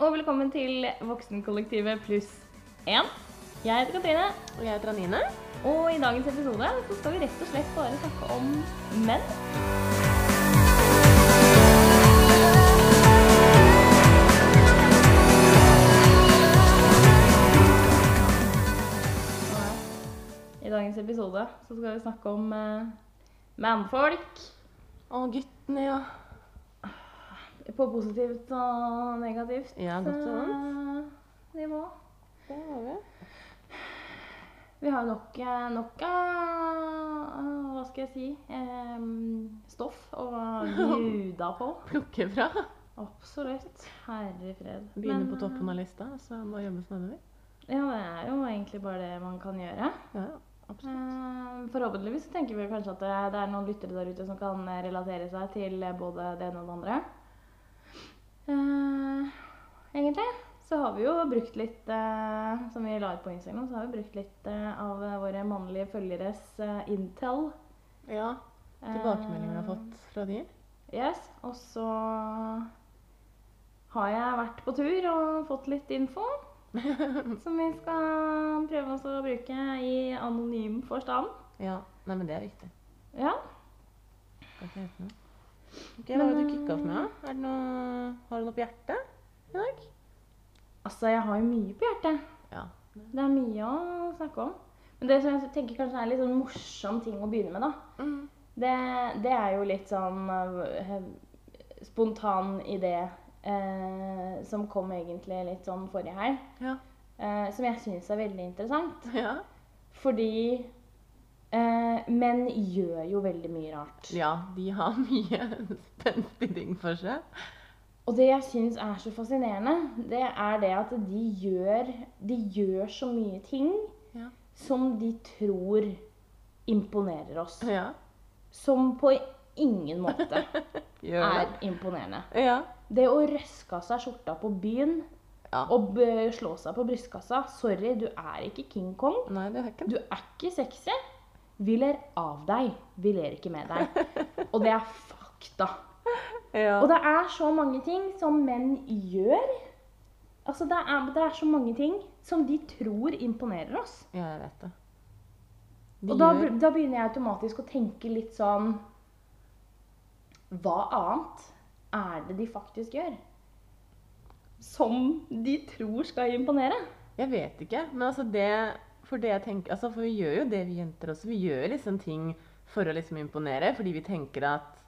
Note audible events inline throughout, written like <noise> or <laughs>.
og velkommen til Voksenkollektivet pluss én. Jeg heter Katrine, Og jeg heter Anine. og i dagens episode så skal vi rett og slett bare snakke om menn. I dagens episode så skal vi snakke om eh, mannfolk. Og guttene, ja. På positivt og negativt Ja, godt og vondt. nivå. Det har vi. Vi har nok, eh, nok av Hva skal jeg si eh, stoff å bjuda på. <laughs> Plukke fra. Absolutt. Herre fred. Begynne på toppen av lista, så må jobbes nedover. Ja, det er jo egentlig bare det man kan gjøre. Ja, absolutt. Eh, Forhåpentligvis tenker vi kanskje at det, er noen lyttere der ute som kan eh, relatere seg til eh, både det ene og det andre. Eh, egentlig så har vi jo brukt litt, eh, som vi la ut på Instagram, så har vi brukt litt eh, av våre mannlige følgeres intel. Ja, tilbakemeldinger vi har fått fra de. Yes, og så har jeg vært på tur og fått litt info. <laughs> som vi skal prøve oss å bruke i anonym forstand. Ja, nei, men det er viktig. Ja. Skal ikke helt noe. Ok, Hva er det du kicka off med? Er det noe, har du noe på hjertet i dag? Altså, jeg har jo mye på hjertet. Ja. Det er mye å snakke om. Men det som jeg tenker kanskje er en litt sånn morsom ting å begynne med, da, Mm. det, det er jo litt sånn øh, spontan idé eh, som kom egentlig litt sånn forrige helg. Ja. Eh, som jeg syns er veldig interessant. ja. Fordi eh, menn gjør jo veldig mye rart. Ja, de har <laughs> mye spenstige ting for seg. Og det jeg syns er så fascinerende, det er det at de gjør, de gjør så mye ting Ja. som de tror imponerer oss. Ja. Som på ingen måte <laughs> er imponerende. Ja. Det å røske av seg skjorta på byen ja. og slå seg på brystkassa Sorry, du er ikke King Kong. Nei, det er ikke Du er ikke sexy. Vi ler av deg. Vi ler ikke med deg. <laughs> Og det er fakta. ja. Og det er så mange ting som menn gjør. Altså, det er, det er så mange ting som de tror imponerer oss. ja, jeg vet det. De Og da, gjør- da begynner jeg automatisk å tenke litt sånn Hva annet er det de faktisk gjør? Som de tror skal imponere? Jeg vet ikke, men altså det For det jeg tenker, altså for vi gjør jo det, vi jenter også. Vi gjør liksom ting for å liksom imponere, fordi vi tenker at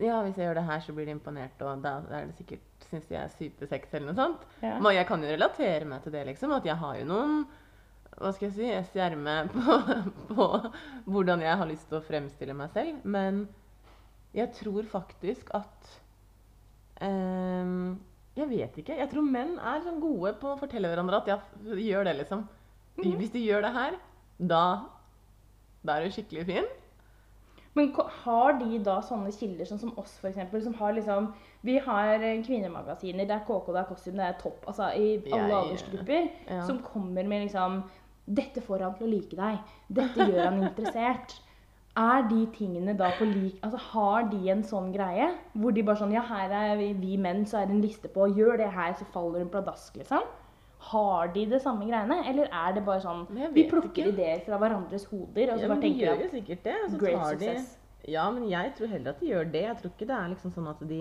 ja, hvis jeg gjør det her, så blir de imponert, og da er det sikkert syns de er supersexy eller noe sånt. Ja. Men jeg kan jo relatere meg til det, liksom. At jeg har jo noen hva skal jeg si, ess i ermet på, på hvordan jeg har lyst til å fremstille meg selv. Men jeg tror faktisk at ehm, Jeg vet ikke. Jeg tror menn er sånn gode på å fortelle hverandre at ja, gjør det, liksom. Hvis du gjør det her, da, da er du skikkelig fin. Men har de da sånne kilder sånn som oss, f.eks., som har liksom Vi har kvinnemagasiner, det er KK, det er Costume, det er Topp, altså i alle aldersgrupper, ja. som kommer med liksom Dette får han til å like deg. Dette gjør han interessert. Er de tingene da på lik Altså har de en sånn greie? Hvor de bare sånn Ja, her er vi, vi menn, så er det en liste på Gjør det her, så faller hun pladask, liksom. Har de det samme greiene? Eller er det bare sånn Vi plukker ikke. ideer fra hverandres hoder, og så Ja, bare tenker de gjør at jo sikkert det. Og så Great tar de. Ja, men jeg tror heller at de gjør det. Jeg tror ikke det er liksom sånn at de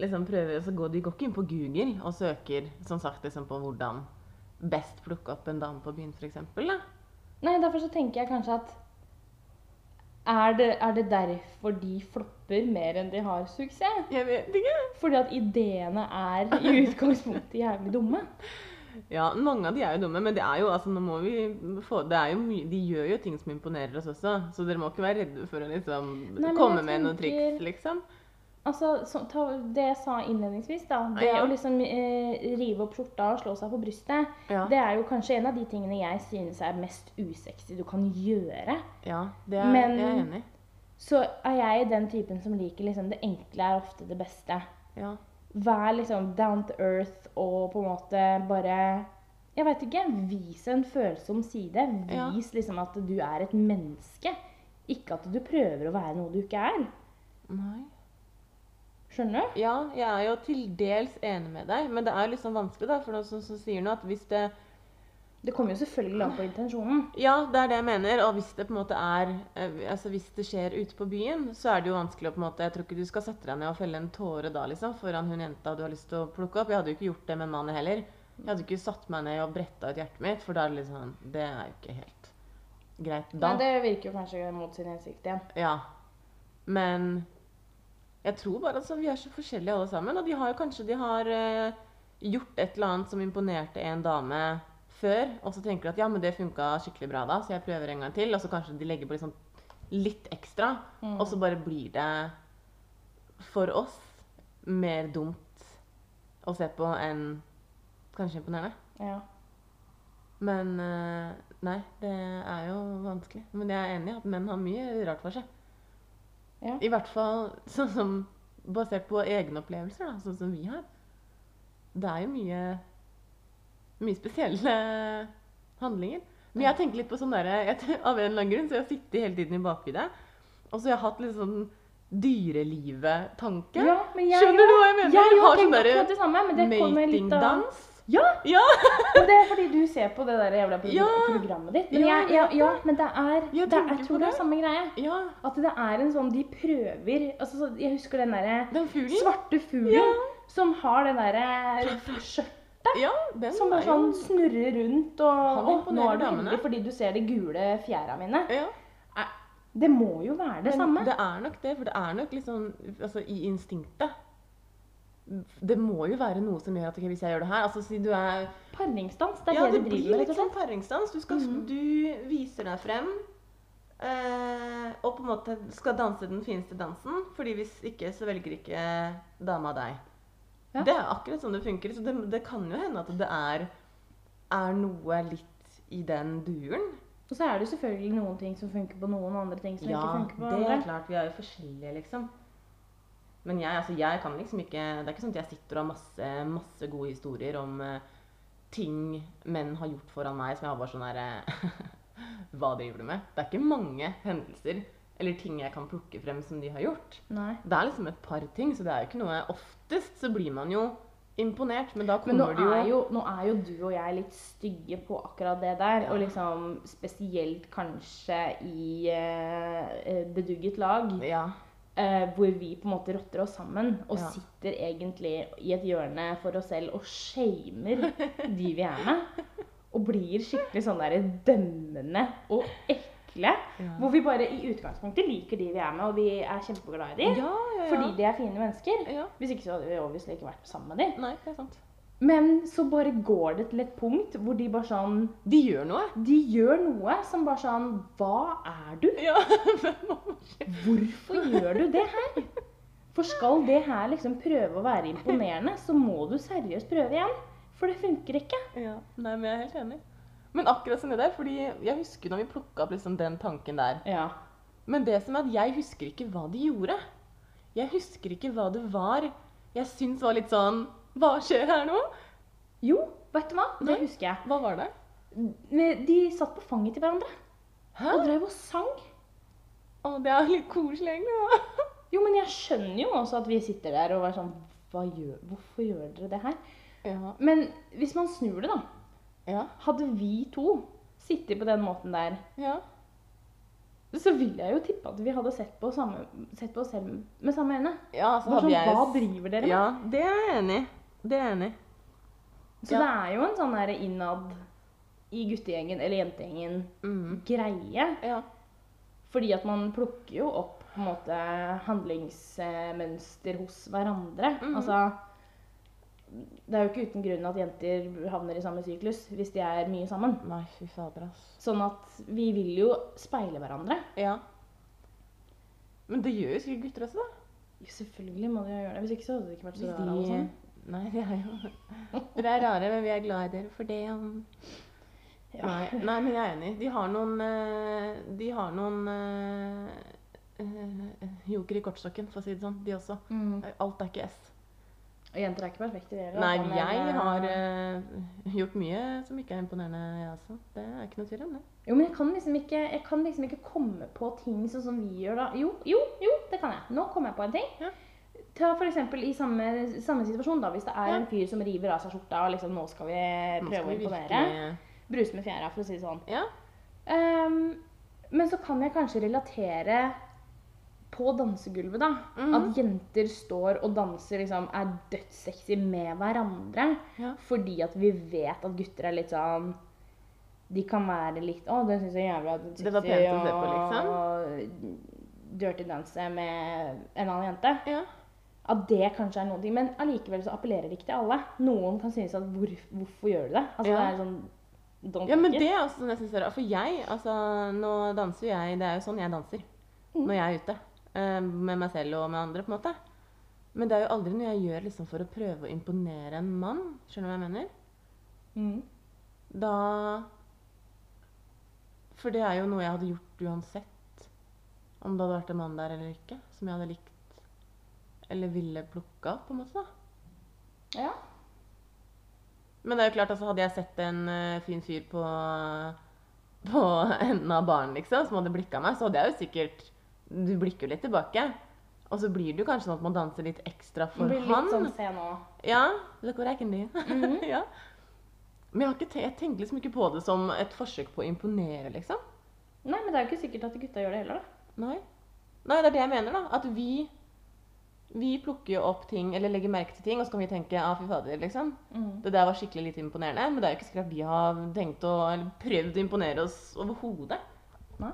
liksom prøver å gå, De går ikke inn på Google og søker som sagt liksom på hvordan best plukke opp en dame på byen, f.eks. Nei, derfor så tenker jeg kanskje at er det, er det derfor de flopper mer enn de har suksess? Jeg vet ikke. Fordi at ideene er i <laughs> utgangspunktet jævlig dumme. Ja, mange av de er jo dumme, men det er jo altså, nå må vi få, det er jo mye, de gjør jo ting som imponerer oss også, så dere må ikke være redde for å liksom Nei, komme med med noen triks, liksom. Altså, så, ta, Det jeg sa innledningsvis, da, det Ja. å liksom eh, rive opp skjorta og slå seg på brystet, Ja. det er jo kanskje en av de tingene jeg synes er mest usexy du kan gjøre. Ja, det er Men- jeg er enig. Så er jeg den typen som liker liksom det enkle er ofte det beste. Ja. Vær liksom down to earth og på en måte bare Jeg vet ikke. Vis en følsom side. Ja. Vis liksom at du er et menneske. Ikke at du prøver å være noe du ikke er. Nei. Skjønner du? Ja, jeg er jo til dels enig med deg, men det er sånn vanskelig, da. For noen som, som sier noe at hvis det Det kommer jo selvfølgelig an på intensjonen. Ja, det er det jeg mener. Og hvis det på en måte er eh, Altså hvis det skjer ute på byen, så er det jo vanskelig å på en måte Jeg tror ikke du skal sette deg ned og felle en tåre da, liksom, foran hun jenta du har lyst til å plukke opp. Jeg hadde jo ikke gjort det med en mann heller. Jeg hadde ikke satt meg ned og bretta ut hjertet mitt, for da er det liksom Det er jo ikke helt greit da. Men det virker jo kanskje mot sin hensikt igjen. Ja. Men jeg tror bare at sånn, vi er så forskjellige alle sammen. Og de har jo kanskje de har eh, gjort et eller annet som imponerte en dame før, og så tenker de at ja, men det funka skikkelig bra da, så jeg prøver en gang til. Og så kanskje de legger på liksom litt ekstra, Mm. og så bare blir det for oss mer dumt å se på enn kanskje imponerende. Ja. Men eh, nei, det er jo vanskelig. Men jeg er enig i at menn har mye rart for seg. Ja. I hvert fall sånn som basert på egne opplevelser, da, sånn som vi har. Det er jo mye mye spesielle handlinger. Men jeg tenker litt på sånn derre Av en eller annen grunn så jeg har sittet hele tiden i bakhodet. Og så har jeg hatt litt sånn dyrelivet-tanke. Ja, Skjønner du hva jeg mener? Ja, jeg Har sånn derre Matingdans. Ja! Ja! <laughs> Og det er fordi du ser på det der jævla pro Ja. programmet ditt. Men Ja, jeg, jeg ja, men det er Jeg det, er- Jeg tror det er samme greie. ja. At det er en sånn De prøver altså, Jeg husker den derre Den svarte fuglen som har det derre skjørtet Ja, den som bare sånn jo snurrer rundt og «Å, Nå er du damene. fordi du ser de gule fjæra mine. ja. Det må jo være det Men samme. det er nok det, for det er nok sånn altså, i instinktet. Det må jo være noe som gjør at okay, hvis jeg gjør det her altså Si du er Paringsdans, det er Ja, det det de blir driver med. slett. paringsdans. Du, skal, Mhm. du viser deg frem. Eh, og på en måte skal danse den fineste dansen. fordi hvis ikke, så velger ikke dama deg. Ja. Det er akkurat sånn det funker. Så det, det kan jo hende at det er, er noe litt i den duren. Og så er det jo selvfølgelig noen ting som funker på noen, og andre ting som Ja, ikke funker på Ja, det er klart. Vi er jo forskjellige, liksom. Men jeg, altså, jeg kan liksom ikke Det er ikke sånn at jeg sitter og har masse, masse gode historier om uh, ting menn har gjort foran meg som jeg har bare sånn her <laughs> Hva driver du med? Det er ikke mange hendelser eller ting jeg kan plukke frem som de har gjort. Nei. Det er liksom et par ting, så det er jo ikke noe Oftest så blir man jo imponert, men da Men nå kommer det jo er jo, nå er jo du og jeg litt stygge på akkurat det der. Ja. Og liksom spesielt kanskje i uh, bedugget lag. Ja. Uh, hvor vi på en måte rotter oss sammen og Ja. sitter egentlig i et hjørne for oss selv og shamer de vi er med. Og blir skikkelig sånn der dømmende og ekle. Ja. Hvor vi bare i utgangspunktet liker de vi er med, og vi er kjempeglade i Ja, dem. ja, ja. Fordi de er fine mennesker. Hvis ikke så hadde vi obviously ikke vært sammen med dem. Nei, det er sant. Men så bare går det til et punkt hvor de bare sånn De gjør noe. De gjør noe som bare sånn Hva er du? <laughs> Hvorfor gjør du det her? For skal det her liksom prøve å være imponerende, så må du seriøst prøve igjen. For det funker ikke. Ja, nei, men jeg er helt enig. Men akkurat sånn det der, fordi jeg husker når vi plukka opp liksom den tanken der. Ja. Men det som er at jeg husker ikke hva de gjorde. Jeg husker ikke hva det var jeg syns var litt sånn Hva skjer her nå? Jo, vet du hva? Det Nei. husker jeg. Hva var det? De satt på fanget til hverandre Hæ? og drev og sang. Å, det er litt koselig, egentlig. da. Jo, men jeg skjønner jo også at vi sitter der og er sånn gjør, Hvorfor gjør dere det her? Ja. Men hvis man snur det, da. Ja. Hadde vi to sittet på den måten der, ja. så vil jeg jo tippe at vi hadde sett på, samme, sett på oss selv med samme øyne. ja så Bare hadde sånn, jeg Hva driver dere med? Ja, det er jeg enig i. Det er jeg enig i. Så Ja. det er jo en sånn der innad i guttegjengen eller jentegjengen Mm. greie. Ja. Fordi at man plukker jo opp på en måte handlingsmønster hos hverandre. Mhm. Altså Det er jo ikke uten grunn at jenter havner i samme syklus hvis de er mye sammen. Nei, fy fader, ass. Sånn at vi vil jo speile hverandre. Ja. Men det gjør jo sikkert gutter også, da. Jo, selvfølgelig må de jo gjøre det. Hvis ikke så hadde det ikke vært så rare de. Nei, vi er jo Dere er rare, men vi er glad i dere for det. um. Ja. Nei, nei, men jeg er enig. De har noen eh, De har noen uh, joker i kortstokken, for å si det sånn. De også. Mm. Alt er ikke S. Og jenter er ikke perfekte, de heller. Nei, altså, jeg eh, har uh, gjort mye som ikke er imponerende, jeg også. Det er ikke noe tvil om det. Jo, men jeg kan liksom ikke, jeg kan liksom ikke komme på ting sånn som vi gjør da. Jo, jo, jo, det kan jeg. Nå kommer jeg på en ting. Ja. Ta for eksempel i samme, samme situasjon, da, hvis det er Ja. en fyr som river av seg skjorta og liksom 'Nå skal vi prøve skal å imponere'. virkelig- Bruse med fjæra, for å si det sånn. Ja. Um, men så kan jeg kanskje relatere på dansegulvet, da. Mhm. At jenter står og danser, liksom, er dødssexy med hverandre. Ja. Fordi at vi vet at gutter er litt sånn De kan være litt Å, det syns jeg er jævlig sexy. Det var pent å se på, liksom. Og dirty dance med en annen jente. ja. At det kanskje er noen ting. Men allikevel så appellerer det ikke til alle. Noen kan synes at hvor, hvorfor gjør du det? Altså Ja. det er sånn Ja, men det er også sånn jeg synes det er. For jeg, altså, nå danser jo jeg Det er jo sånn jeg danser. Mm. Når jeg er ute. Eh, med meg selv og med andre, på en måte. Men det er jo aldri noe jeg gjør liksom for å prøve å imponere en mann. Skjønner du hva jeg mener? Mm. Da For det er jo noe jeg hadde gjort uansett. Om det hadde vært en mann der eller ikke. Som jeg hadde likt eller ville plukka opp, på en måte. da. Ja. Men det er jo klart, altså, hadde jeg sett en uh, fin fyr på, på <laughs> enden av baren, liksom, som hadde blikka meg, så hadde jeg jo sikkert Du blikker jo litt tilbake. Og så blir det jo kanskje sånn at man danser litt ekstra for blir litt han. sånn se nå. Ja, look what I can do. Mhm. <laughs> ja. Men jeg, har ikke jeg tenker liksom ikke på det som et forsøk på å imponere, liksom. Nei, men det er jo ikke sikkert at gutta gjør det heller, da. Nei. Nei, det er det jeg mener, da. At vi vi plukker jo opp ting, eller legger merke til ting, og så kan vi tenke ah, fy fader, liksom. Mm. Det der var skikkelig lite imponerende. Men det er jo ikke sikkert at vi har tenkt å, eller prøvd å imponere oss overhodet. Nei.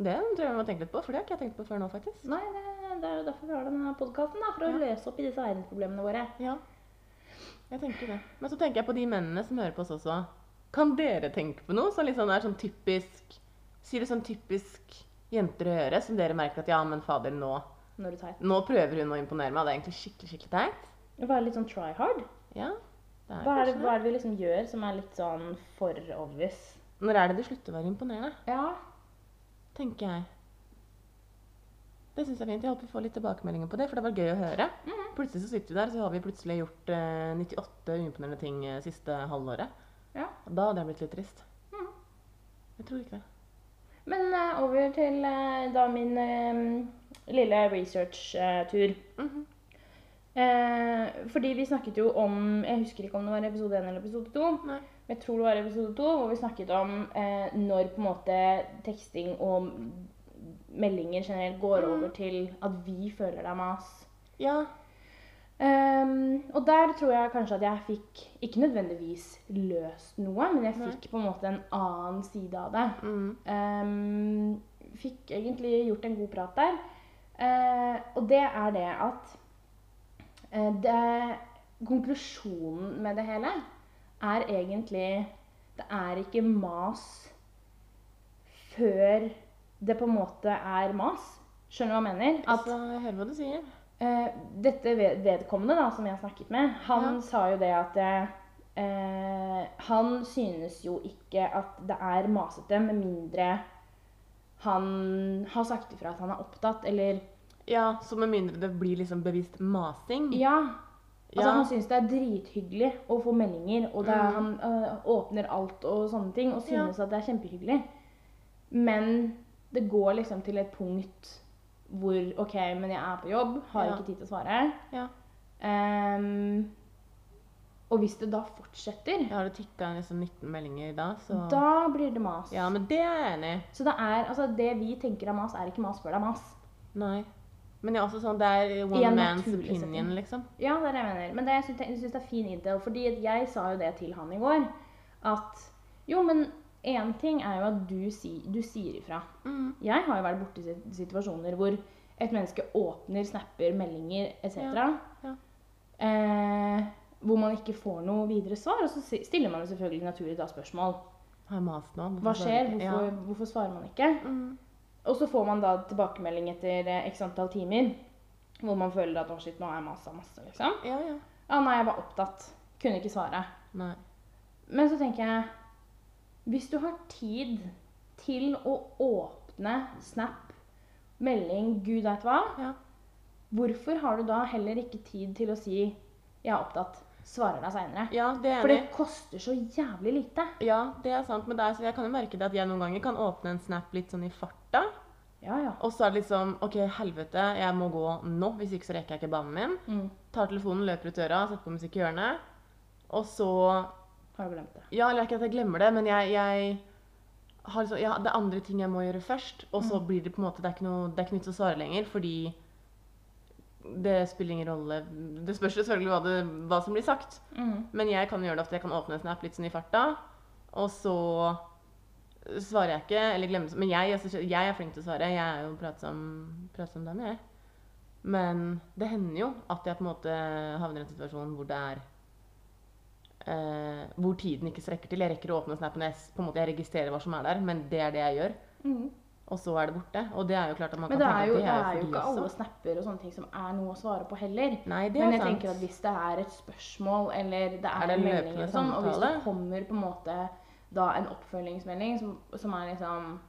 Det tror jeg vi må tenke litt på, for det har ikke jeg tenkt på før nå, faktisk. Nei, det, det er jo derfor vi har denne podkasten, for å Ja. løse opp i disse verdensproblemene våre. Ja. Jeg tenker det. Men så tenker jeg på de mennene som hører på oss også. Kan dere tenke på noe som liksom er sånn typisk Si det sånn typisk jenter å gjøre, som dere merker at ja, men fader, nå, Når du tar nå prøver hun å imponere meg. Det er egentlig skikkelig, skikkelig teit. Være litt sånn try hard. Ja, det er Hva er det, hva er det vi liksom gjør som er litt sånn for obvious? Når er det det slutter å være imponerende? Ja. Tenker jeg. Det syns jeg er fint. Jeg håper vi får litt tilbakemeldinger på det, for det var gøy å høre. Mhm. Plutselig så sitter vi der, så har vi plutselig gjort eh, 98 uimponerende ting eh, siste halvåret. Ja. Da hadde jeg blitt litt trist. Mm. Jeg tror ikke det. Men eh, over til eh, da min eh, lille research-tur. Mhm. Eh, fordi vi snakket jo om Jeg husker ikke om det var episode 1 eller episode 2. Nei. Jeg tror det var episode 2, hvor vi snakket om eh, når på en måte teksting og meldinger generelt går Mm. over til at vi føler det er mas. Ja. Um, og der tror jeg kanskje at jeg fikk ikke nødvendigvis løst noe, men jeg Nei. fikk på en måte en annen side av det. Mm. Um, fikk egentlig gjort en god prat der. Uh, og det er det at uh, det, Konklusjonen med det hele er egentlig Det er ikke mas før det på en måte er mas. Skjønner du hva jeg mener? At jeg hører hva du sier. Uh, dette vedkommende da, som jeg snakket med, han Ja. sa jo det at eh, Han synes jo ikke at det er masete, med mindre han har sagt ifra at han er opptatt, eller Ja, Så med mindre det blir liksom bevisst masing. Ja. Altså, Ja. Han syns det er drithyggelig å få meldinger, og det er, Mm. han eh, åpner alt og sånne ting, og synes at det er kjempehyggelig. Men det går liksom til et punkt hvor OK, men jeg er på jobb, har Ja. ikke tid til å svare. Ja. Um, og hvis det da fortsetter, har det tikka inn liksom 19 meldinger da, så da blir det mas. Ja, men det er jeg enig i. Så det er, altså det vi tenker er mas, er ikke mas før det er mas. Nei. Men det er også sånn, det er one man's opinion, liksom. Ja, det er det jeg mener. Men det, jeg syns syns det er fin intel. Fordi jeg sa jo det til han i går. At jo, men én ting er jo at du, si, du sier ifra. Mm. Jeg har jo vært borti sit- situasjoner hvor et menneske åpner, snapper, meldinger etc. Ja, ja. Eh, hvor man ikke får noe videre svar. Og så stiller man jo selvfølgelig naturlig da spørsmål. Hva skjer? Hvorfor? Hvorfor svarer man ikke? Mm. Og så får man da tilbakemelding etter eh, x antall timer. Hvor man føler at å shit, nå har jeg masa masse, liksom. Ja, ja. Ja, nei, jeg var opptatt. Kunne ikke svare. Nei. Men så tenker jeg Hvis du har tid til å åpne Snap, melding, gud veit hva, Ja. hvorfor har du da heller ikke tid til å si 'jeg er opptatt', svarer deg seinere? ja, det er For det koster så jævlig lite. Ja, det er sant. Men er, så jeg kan jo merke det at jeg noen ganger kan åpne en snap litt sånn i farta. Ja, ja. Og så er det liksom OK, helvete, jeg må gå nå, hvis ikke så rekker jeg ikke banen min. Mm. Tar telefonen, løper ut døra, setter på musikk i hjørnet. Og så Har du glemt det? Ja, eller ikke at jeg glemmer det, men jeg, jeg har liksom Ja, det er andre ting jeg må gjøre først. Og så Mm. blir det på en måte Det er ikke noe, det er ikke nytt å svare lenger, fordi det spiller ingen rolle Det spørs selvfølgelig hva, det, hva som blir sagt. Mm. Men jeg kan gjøre det ofte. Jeg kan åpne en snap litt sånn i farta, og så svarer jeg ikke, eller glemmer Men jeg, altså, jeg er flink til å svare. Jeg er jo pratsom, pratsom dame, jeg. Men det hender jo at jeg på en måte havner i en situasjon hvor det er eh, Hvor tiden ikke strekker til. Jeg rekker å åpne snappen, jeg, på en måte, jeg registrerer hva som er der, men det er det jeg gjør. Mm. Og så er det borte. Og det er jo klart at man Men kan det er, jo, Men det er det jo ikke for alle snapper og sånne ting som er noe å svare på heller. Nei, det er Men er jeg sant. tenker at hvis det er et spørsmål, eller det er, Er det en melding, eller sånn, og hvis det kommer på en måte da en oppfølgingsmelding som, som er liksom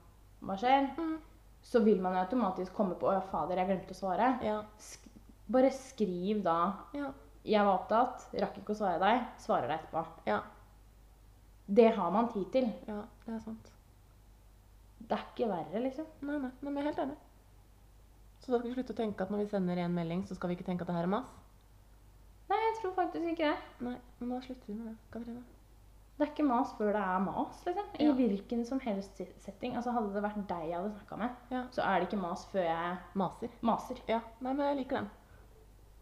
Hva skjer? Mm. Så vil man jo automatisk komme på Å fader, jeg glemte å svare. Ja. Sk bare skriv da Ja. 'Jeg var opptatt, rakk ikke å svare deg. Svarer deg etterpå'. Ja. Det har man tid til. ja, det er sant. Det er ikke verre, liksom. Nei, nei, nei, men jeg er helt enig. Så da skal vi slutte å tenke at når vi sender en melding, så skal vi ikke tenke at det her er mas? Nei, jeg tror faktisk ikke det. Nei, men da slutter vi med det, Katrine. Det er ikke mas før det er mas, liksom. I Ja. hvilken som helst setting. Altså, hadde det vært deg jeg hadde snakka med, Ja. så er det ikke mas før jeg Maser. maser. Ja, nei, men jeg liker den.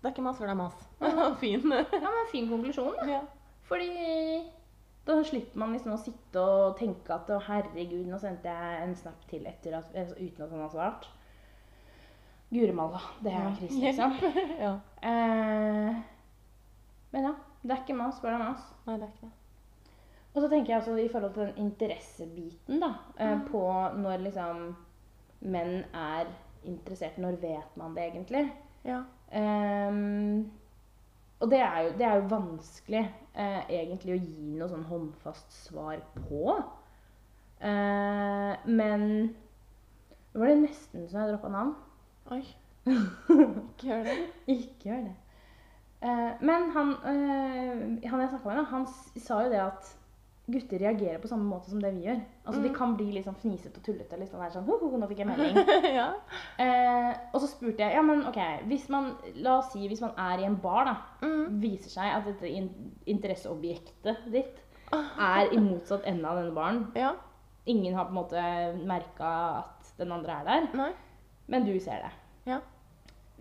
Det er ikke mas før det er mas. <laughs> fin. Ja, men fin konklusjon, da. ja. Fordi da slipper man liksom å sitte og tenke at å, herregud, nå sendte jeg en snap til etter at, altså, uten at han har svart. Guremalla. det er krise, liksom. <laughs> ja. Eh, men ja, det er ikke meg, spør det meg. Nei, det er ikke det. Og så tenker jeg også i forhold til den interessebiten, da. Eh, Mm. på når liksom menn er interessert. Når vet man det egentlig? Ja. Ehm, og det er jo, det er jo vanskelig eh, egentlig å gi noe sånn håndfast svar på. Eh, men nå var det nesten så jeg droppa navn. Oi. <laughs> Ikke gjør det. Ikke gjør det. Eh, men han, eh, han jeg snakka med, han sa jo det at gutter reagerer på samme måte som det vi gjør. Altså De Mm. kan bli litt sånn fnisete og tullete. Litt sånn, sånn, «Ho, ho, nå fikk jeg <laughs> melding. ja. Eh, og så spurte jeg ja, men ok, hvis man, La oss si hvis man er i en bar, da. Mm. Viser seg at dette in interesseobjektet ditt <laughs> er i motsatt ende av denne baren. Ja. Ingen har på en måte merka at den andre er der, Nei. men du ser det. Ja.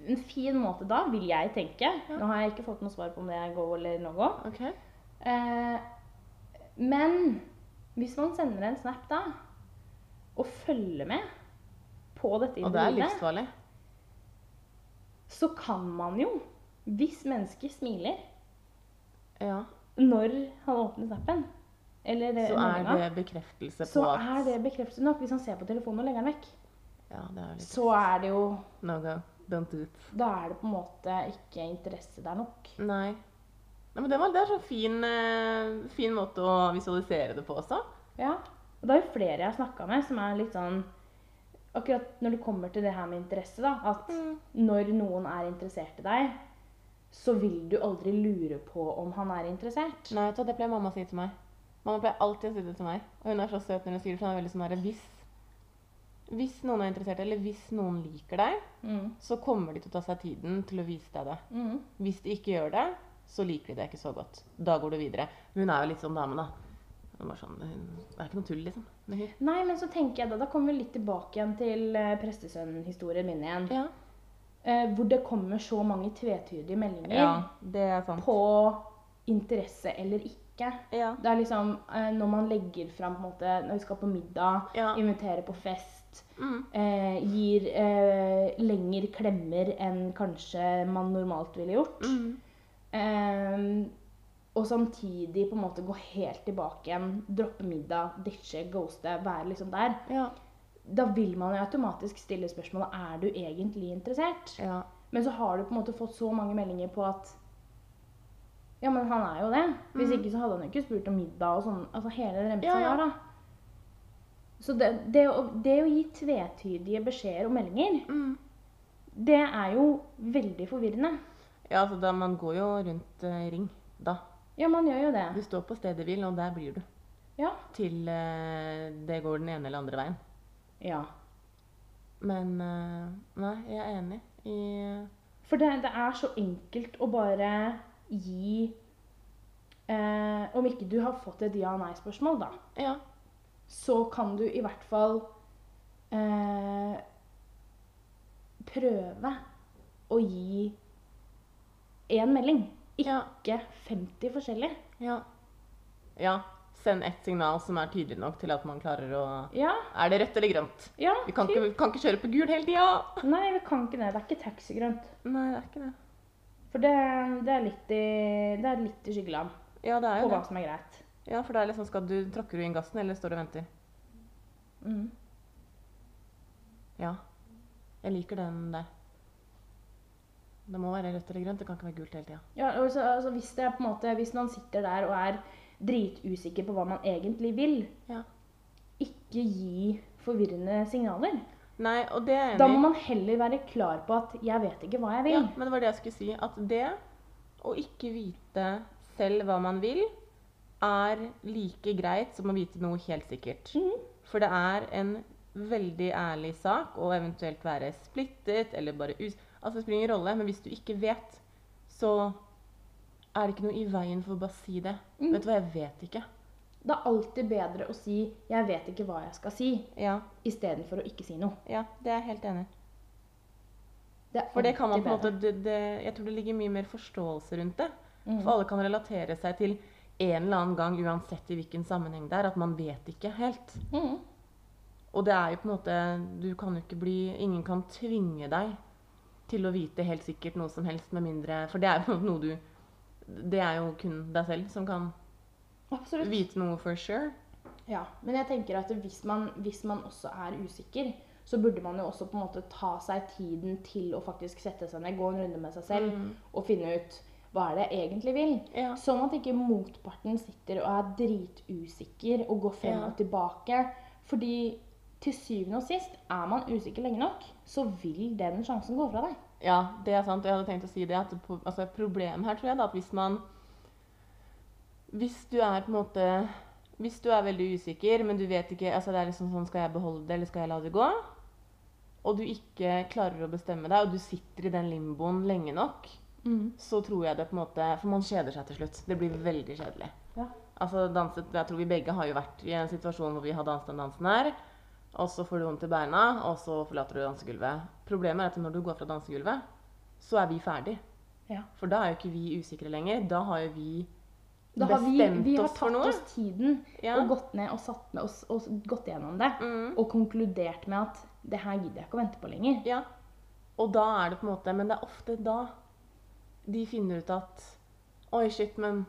En fin måte da, vil jeg tenke. Nå har jeg ikke fått noe svar på om det er go eller no go. OK. Eh, men hvis man sender en snap da, og følger med på dette Og det er livsfarlig. så kan man jo, hvis mennesket smiler Ja. når han åpner snappen, eller Så er det bekreftelse så på at er det bekreftelse nok. Hvis han ser på telefonen og legger den vekk, Ja, det er litt så er det jo No go. Don't do it. Da er det på en måte ikke interesse der nok. Nei. Nei, men det, var, det er sånn fin, eh, fin måte å visualisere det på også. Ja. Og det er jo flere jeg har snakka med som er litt sånn Akkurat når det kommer til det her med interesse, da. At når noen er interessert i deg, så vil du aldri lure på om han er interessert. Nei, det pleier mamma å si til meg. Mamma pleier alltid å si det til meg. Og hun er så søt når hun sier det, for hun er veldig sånn her hvis, hvis noen er interessert, eller hvis noen liker deg, Mm. så kommer de til å ta seg tiden til å vise deg det. Mm. Hvis de ikke gjør det, så liker de det ikke så godt. Da går du videre. Hun er jo litt sånn dame, da. Er sånn, det er ikke noe tull, liksom. Nei, men så tenker jeg da, da kommer vi litt tilbake igjen til uh, prestesønnhistorien min igjen. Ja. Eh, hvor det kommer så mange tvetydige meldinger ja, det er sant. på interesse eller ikke. Ja. Det er liksom eh, når man legger fram på en måte, Når vi skal på middag, Ja. inviterer på fest, Mm. eh, gir eh, lengre klemmer enn kanskje man normalt ville gjort. Mm. Eh, og samtidig på en måte gå helt tilbake igjen, droppe middag, ditche, ghoste, være liksom der. Ja. Da vil man jo automatisk stille spørsmålet er du egentlig interessert. ja. Men så har du på en måte fått så mange meldinger på at ja, men han er jo det. Hvis mm. ikke så hadde han jo ikke spurt om middag og sånn. Altså hele remsa Ja, ja. der, da. Så det, det, å, det å gi tvetydige beskjeder og meldinger, Mm. det er jo veldig forvirrende. Ja, altså da, man går jo rundt uh, i ring da. Ja, man gjør jo det. Du står på stedet hvil, og der blir du. Ja. Til uh, det går den ene eller andre veien. Ja. Men uh, nei, jeg er enig i For det, det er så enkelt å bare gi Om ikke du har fått et ja-nei-spørsmål, da, Ja. så kan du i hvert fall prøve å gi én melding. Ikke 50 forskjellige. Ja. ja. Send ett signal som er tydelig nok til at man klarer å Ja, Er det rødt eller grønt? ja. Vi kan ikke, kan ikke kjøre på gul hele tida! Nei, vi kan ikke det. Det er ikke taxigrønt. Nei, det er ikke det. For det, det er litt i, det er litt i skyggeland Ja, det er på det. hva som er greit. Ja, for det er liksom, skal du, Tråkker du inn gassen, eller står du og venter? Mm. Ja. Jeg liker den der. Det må være rødt eller grønt. Det kan ikke være gult hele tida. Ja, altså, altså hvis, det er på en måte, hvis man sitter der og er dritusikker på hva man egentlig vil, Ja. ikke gi forvirrende signaler. Nei, og det er enig. Da må man heller være klar på at 'jeg vet ikke hva jeg vil'. Ja, men det var det jeg skulle si. At det å ikke vite selv hva man vil, er like greit som å vite noe helt sikkert. Mhm. For det er en veldig ærlig sak å eventuelt være splittet eller bare us... Altså, det spiller ingen rolle, men hvis du ikke vet, så er det ikke noe i veien for å bare si det. Mm. Vet du hva, jeg vet ikke. Det er alltid bedre å si 'jeg vet ikke hva jeg skal si', Ja, istedenfor å ikke si noe. ja det er jeg helt enig i. For det kan man på en måte det, det, Jeg tror det ligger mye mer forståelse rundt det. Mm. For alle kan relatere seg til en eller annen gang, uansett i hvilken sammenheng det er, at man vet ikke helt. Mm. Og det er jo på en måte Du kan jo ikke bli Ingen kan tvinge deg til å vite helt sikkert noe som helst, med mindre For det er jo <laughs> noe du Det er jo kun deg selv som kan Absolutt. vite noe for sure. Ja, men jeg tenker at hvis man, hvis man også er usikker, så burde man jo også på en måte ta seg tiden til å faktisk sette seg ned, gå en runde med seg selv Mm. og finne ut hva er det jeg egentlig vil. Ja. Sånn at ikke motparten sitter og er dritusikker og går frem Ja. og tilbake. Fordi til syvende og sist, er man usikker lenge nok, så vil den sjansen gå fra deg. Ja, det er sant. Jeg hadde tenkt å si det. At altså, problemet her tror jeg da, at hvis man Hvis du er på en måte Hvis du er veldig usikker, men du vet ikke altså det er liksom sånn, Skal jeg beholde det, eller skal jeg la det gå? Og du ikke klarer å bestemme deg, og du sitter i den limboen lenge nok, så tror jeg det på en måte For man kjeder seg til slutt. Det blir veldig kjedelig. Ja. Altså danset, Jeg tror vi begge har jo vært i en situasjon hvor vi har danset den dansen her. Og så får du vondt i beina, og så forlater du dansegulvet. Problemet er at når du går fra dansegulvet, så er vi ferdig. Ja. For da er jo ikke vi usikre lenger. Da har jo vi Da har vi, vi har tatt oss tiden Ja. og gått ned og satt med oss og gått gjennom det. Mm. Og konkludert med at det her gidder jeg ikke å vente på lenger. Ja. Og da er det på en måte Men det er ofte da de finner ut at Oi, shit, men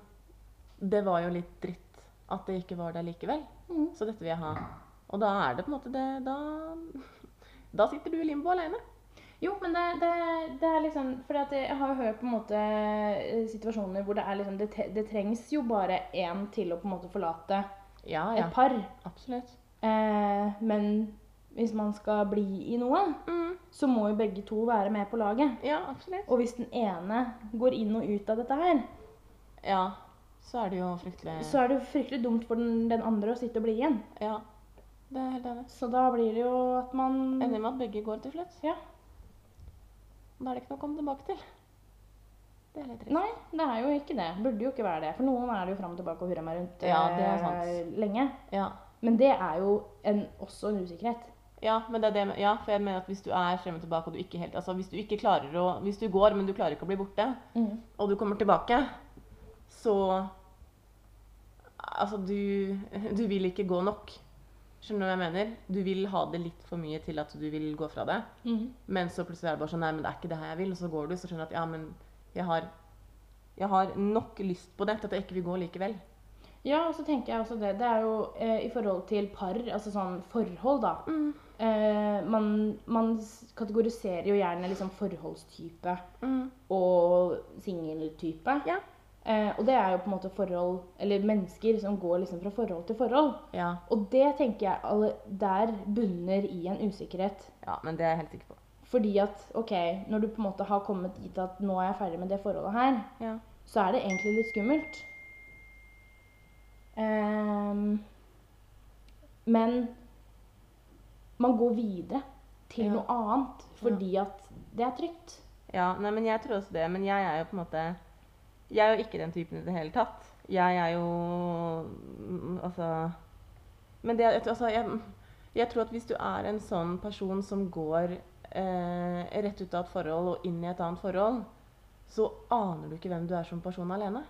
det var jo litt dritt at det ikke var der likevel. Mm. Så dette vil jeg ha. Og da er det på en måte det Da, da sitter du i limbo alene. Jo, men det, det, det er liksom For jeg har hørt på en måte eh, situasjoner hvor det er liksom Det, det trengs jo bare én til å på en måte forlate Ja, et ja. par. Absolutt. Eh, men hvis man skal bli i noe, Mm. så må jo begge to være med på laget. Ja, absolutt. Og hvis den ene går inn og ut av dette her, Ja. Så er det jo fryktelig så er det jo fryktelig dumt for den, den andre å sitte og bli igjen. Ja. Det er helt enig. Så da blir det jo at man Ender med at begge går til slutt. Ja. Da er det ikke noe å komme tilbake til. Det er litt trist. Nei, det er jo ikke det. Burde jo ikke være det. For noen er det jo fram og tilbake og hurra meg rundt Ja, det er eh, sant. lenge. Ja. Men det er jo en, også en usikkerhet. Ja, men det er det, ja, for jeg mener at hvis du er frem og tilbake, og du ikke helt Altså hvis du ikke klarer å Hvis du går, men du klarer ikke å bli borte, og du kommer tilbake, så Altså, du, du vil ikke gå nok. Skjønner du hva jeg mener? Du vil ha det litt for mye til at du vil gå fra det. Men så plutselig er det bare sånn Nei, men det er ikke det her jeg vil. Og så går du, så skjønner du at ja, men jeg har, jeg har nok lyst på det til at jeg ikke vil gå likevel. Ja, og så tenker jeg også det. Det er jo eh, i forhold til par, altså sånn forhold, da. Eh, man, man kategoriserer jo gjerne liksom forholdstype og singeltype. Ja. Eh, og det er jo på en måte forhold, eller mennesker som går liksom fra forhold til forhold. Ja. Og det tenker jeg alle der bunner i en usikkerhet. ja, men det er jeg helt sikker på. Fordi at ok, når du på en måte har kommet dit at nå er jeg ferdig med det forholdet her, Ja. så er det egentlig litt skummelt. Um, men man går videre. til Ja. noe annet fordi at det er trygt. Ja, nei, men jeg tror også det. Men jeg er jo på en måte Jeg er jo ikke den typen i det hele tatt. Jeg er jo mm, Altså Men det altså, jeg, jeg tror at hvis du er en sånn person som går eh, rett ut av et forhold og inn i et annet forhold, så aner du ikke hvem du er som person alene.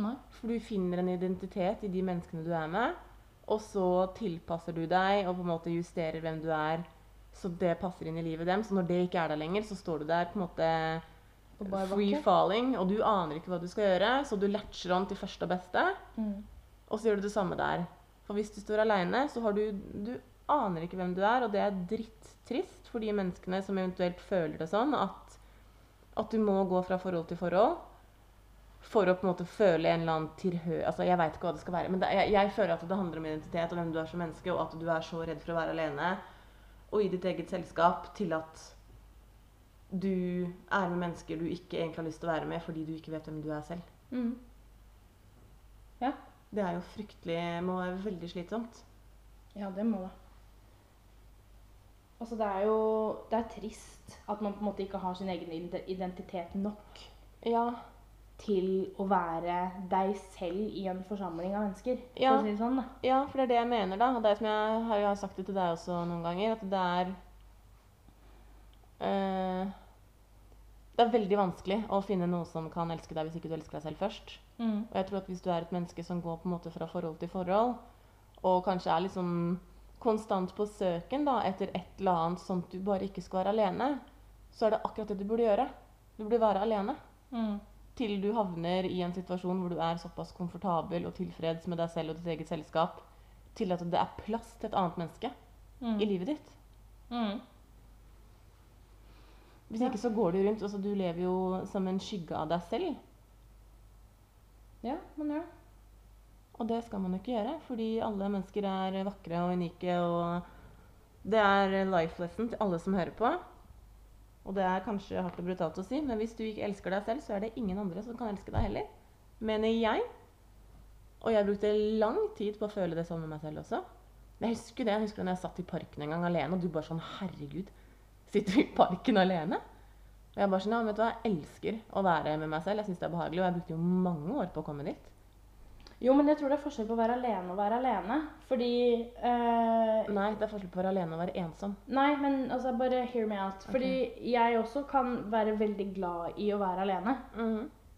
Nei. For du finner en identitet i de menneskene du er med, og så tilpasser du deg og på en måte justerer hvem du er, så det passer inn i livet dem. Så når det ikke er der lenger, så står du der på en måte free falling, og du aner ikke hva du skal gjøre, så du latcher on til første og beste, Mm. og så gjør du det samme der. For hvis du står aleine, så har du Du aner ikke hvem du er, og det er drittrist for de menneskene som eventuelt føler det sånn, at, at du må gå fra forhold til forhold for å på en måte føle en eller annen tilhør... Altså, jeg veit ikke hva det skal være, men det, jeg, jeg føler at det handler om identitet og hvem du er som menneske, og at du er så redd for å være alene og i ditt eget selskap til at du er med mennesker du ikke egentlig har lyst til å være med fordi du ikke vet hvem du er selv. Mm. Det er jo fryktelig Må være veldig slitsomt. Ja, det må det. Altså, det er jo Det er trist at man på en måte ikke har sin egen identitet nok Ja. til å være deg selv i en forsamling av mennesker. Ja. For å si det sånn, da. Ja, for det er det jeg mener, da. Og det er som jeg har sagt det til deg også noen ganger, at det er eh, Det er veldig vanskelig å finne noe som kan elske deg hvis ikke du elsker deg selv først. Mm. Og jeg tror at hvis du er et menneske som går på en måte fra forhold til forhold, og kanskje er liksom konstant på søken da, etter et eller annet sånn at du bare ikke skal være alene, så er det akkurat det du burde gjøre. Du burde være alene. Mm. Til du havner i en situasjon hvor du er såpass komfortabel og tilfreds med deg selv og ditt eget selskap, til at det er plass til et annet menneske Mm. i livet ditt. Mm. Hvis Ja. ikke så går du rundt altså Du lever jo som en skygge av deg selv. Ja, man gjør det. Og det skal man jo ikke gjøre, fordi alle mennesker er vakre og unike. Og det er life lesson til alle som hører på. Og det er kanskje hardt og brutalt å si, men hvis du ikke elsker deg selv, så er det ingen andre som kan elske deg heller. Mener jeg. Og jeg brukte lang tid på å føle det sånn med meg selv også. Jeg husker det, jeg husker da jeg satt i parken en gang alene, og du bare sånn Herregud, sitter vi i parken alene? Og jeg bare sånn, ja, vet du hva, jeg elsker å være med meg selv. Jeg syns det er behagelig, og jeg brukte jo mange år på å komme dit. Jo, men jeg tror det er forskjell på å være alene og være alene. Fordi øh, Nei, det er forskjell på å være alene og være ensom. Nei, men altså, bare hear me out. Fordi jeg også kan være veldig glad i å være alene.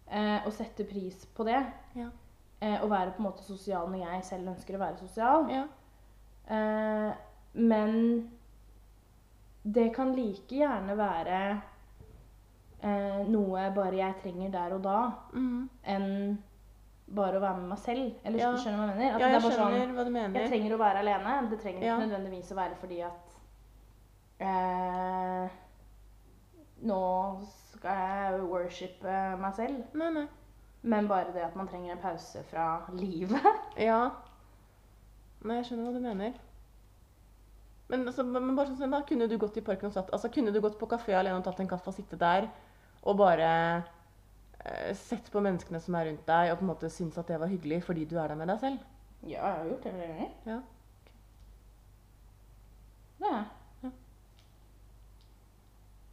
Eh, og sette pris på det. Ja. Eh, og være på en måte sosial når jeg selv ønsker å være sosial. Ja. Eh, men det kan like gjerne være eh, noe bare jeg trenger der og da, enn bare å være med meg selv. Eller Ja. du skjønner hva jeg mener? At ja, det jeg sånn, skjønner hva du mener. jeg trenger å være alene. Det trenger ikke Ja. nødvendigvis å være fordi at eh, Nå skal jeg worshipe meg selv. Nei, nei. Men bare det at man trenger en pause fra <laughs> livet. Ja. Nei, jeg skjønner hva du mener. Men, altså, men bare sånn, da kunne du gått i parken og satt Altså, kunne du gått på kafé alene og tatt en kaffe og sitte der og bare eh, sett på menneskene som er rundt deg, og på en måte syns at det var hyggelig fordi du er der med deg selv? Ja, jeg har gjort det flere ganger. Ja. Det er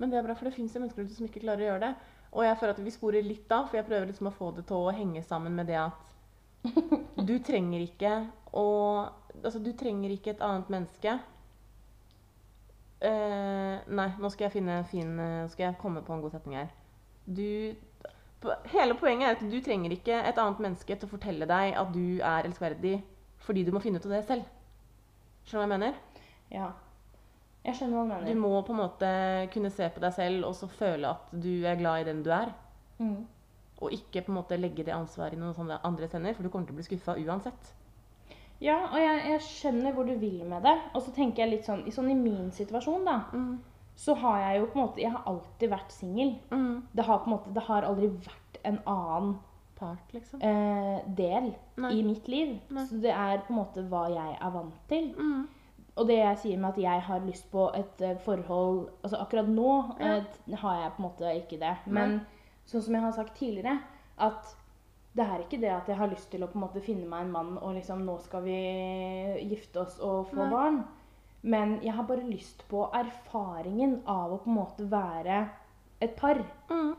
Men det er bra, for det fins mennesker ute som ikke klarer å gjøre det. Og jeg føler at vi sporer litt av, for jeg prøver liksom å få det til å henge sammen med det at <laughs> du trenger ikke å Altså, du trenger ikke et annet menneske. Eh, nei, nå skal jeg finne en fin uh, skal jeg komme på en god setning her. Du Hele poenget er at du trenger ikke et annet menneske til å fortelle deg at du er elskverdig, fordi du må finne ut av det selv. Skjønner du hva jeg mener? Ja. Jeg skjønner hva du Du må på en måte kunne se på deg selv og så føle at du er glad i den du er. Mm. Og ikke på en måte legge det ansvaret i noen andre hender, for du kommer til å bli skuffa uansett. Ja, og jeg, jeg skjønner hvor du vil med det. Og så tenker jeg litt sånn, i- sånn i min situasjon, da, så har jeg jo på en måte Jeg har alltid vært singel. Det har på en måte, det har aldri vært en annen Part, liksom. eh, del Nei. i mitt liv. Nei. Så det er på en måte hva jeg er vant til. Mm. Og det jeg sier med at jeg har lyst på et eh, forhold Altså akkurat nå Ja. eh, har jeg på en måte ikke det. Men sånn som jeg har sagt tidligere, at det er ikke det at jeg har lyst til å på en måte finne meg en mann og liksom Nå skal vi gifte oss og få Nei. barn. Men jeg har bare lyst på erfaringen av å på en måte være et par. Mm.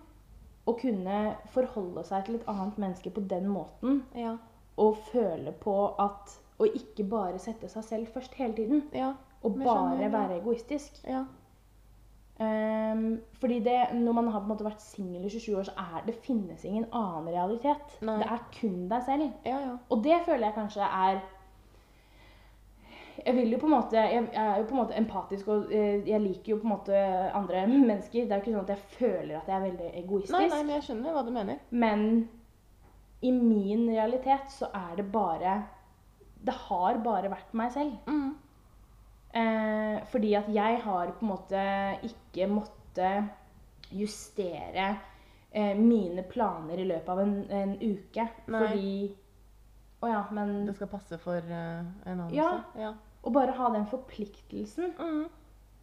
Og kunne forholde seg til et annet menneske på den måten. Ja. Og føle på at Og ikke bare sette seg selv først hele tiden. Ja. Og bare skjønner, ja. være egoistisk. Ja. Ehm, fordi det, når man har på en måte vært singel i 27 år, så er det finnes ingen annen realitet. Nei. Det er kun deg selv. Ja, ja. Og det føler jeg kanskje er jeg vil jo på en måte, jeg er jo på en måte empatisk, og eh, jeg liker jo på en måte andre mennesker. Det er jo ikke sånn at jeg føler at jeg er veldig egoistisk. Nei, nei, men jeg skjønner hva du mener. Men i min realitet så er det bare Det har bare vært meg selv. Mm. Eh, fordi at jeg har på en måte ikke måttet justere eh, mine planer i løpet av en, en uke. Nei. Fordi Å ja, men Det skal passe for uh, en annen Ja. Ja. Og bare ha den forpliktelsen Mm.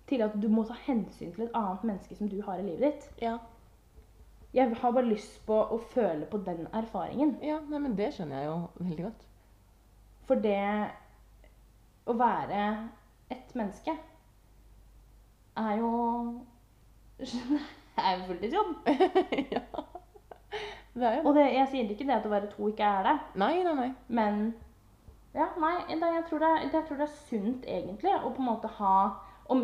til at du må ta hensyn til et annet menneske som du har i livet ditt. Ja. Jeg har bare lyst på å føle på den erfaringen. ja. Nei, men det skjønner jeg jo veldig godt. For det å være et menneske er jo <laughs> er jo fulltidsjobb. <laughs> ja. Det er jo Og det, jeg sier ikke det at å være to ikke er det, Nei, nei, nei. men ja, nei, det, jeg, tror det, jeg tror det er sunt egentlig å på en måte ha Om,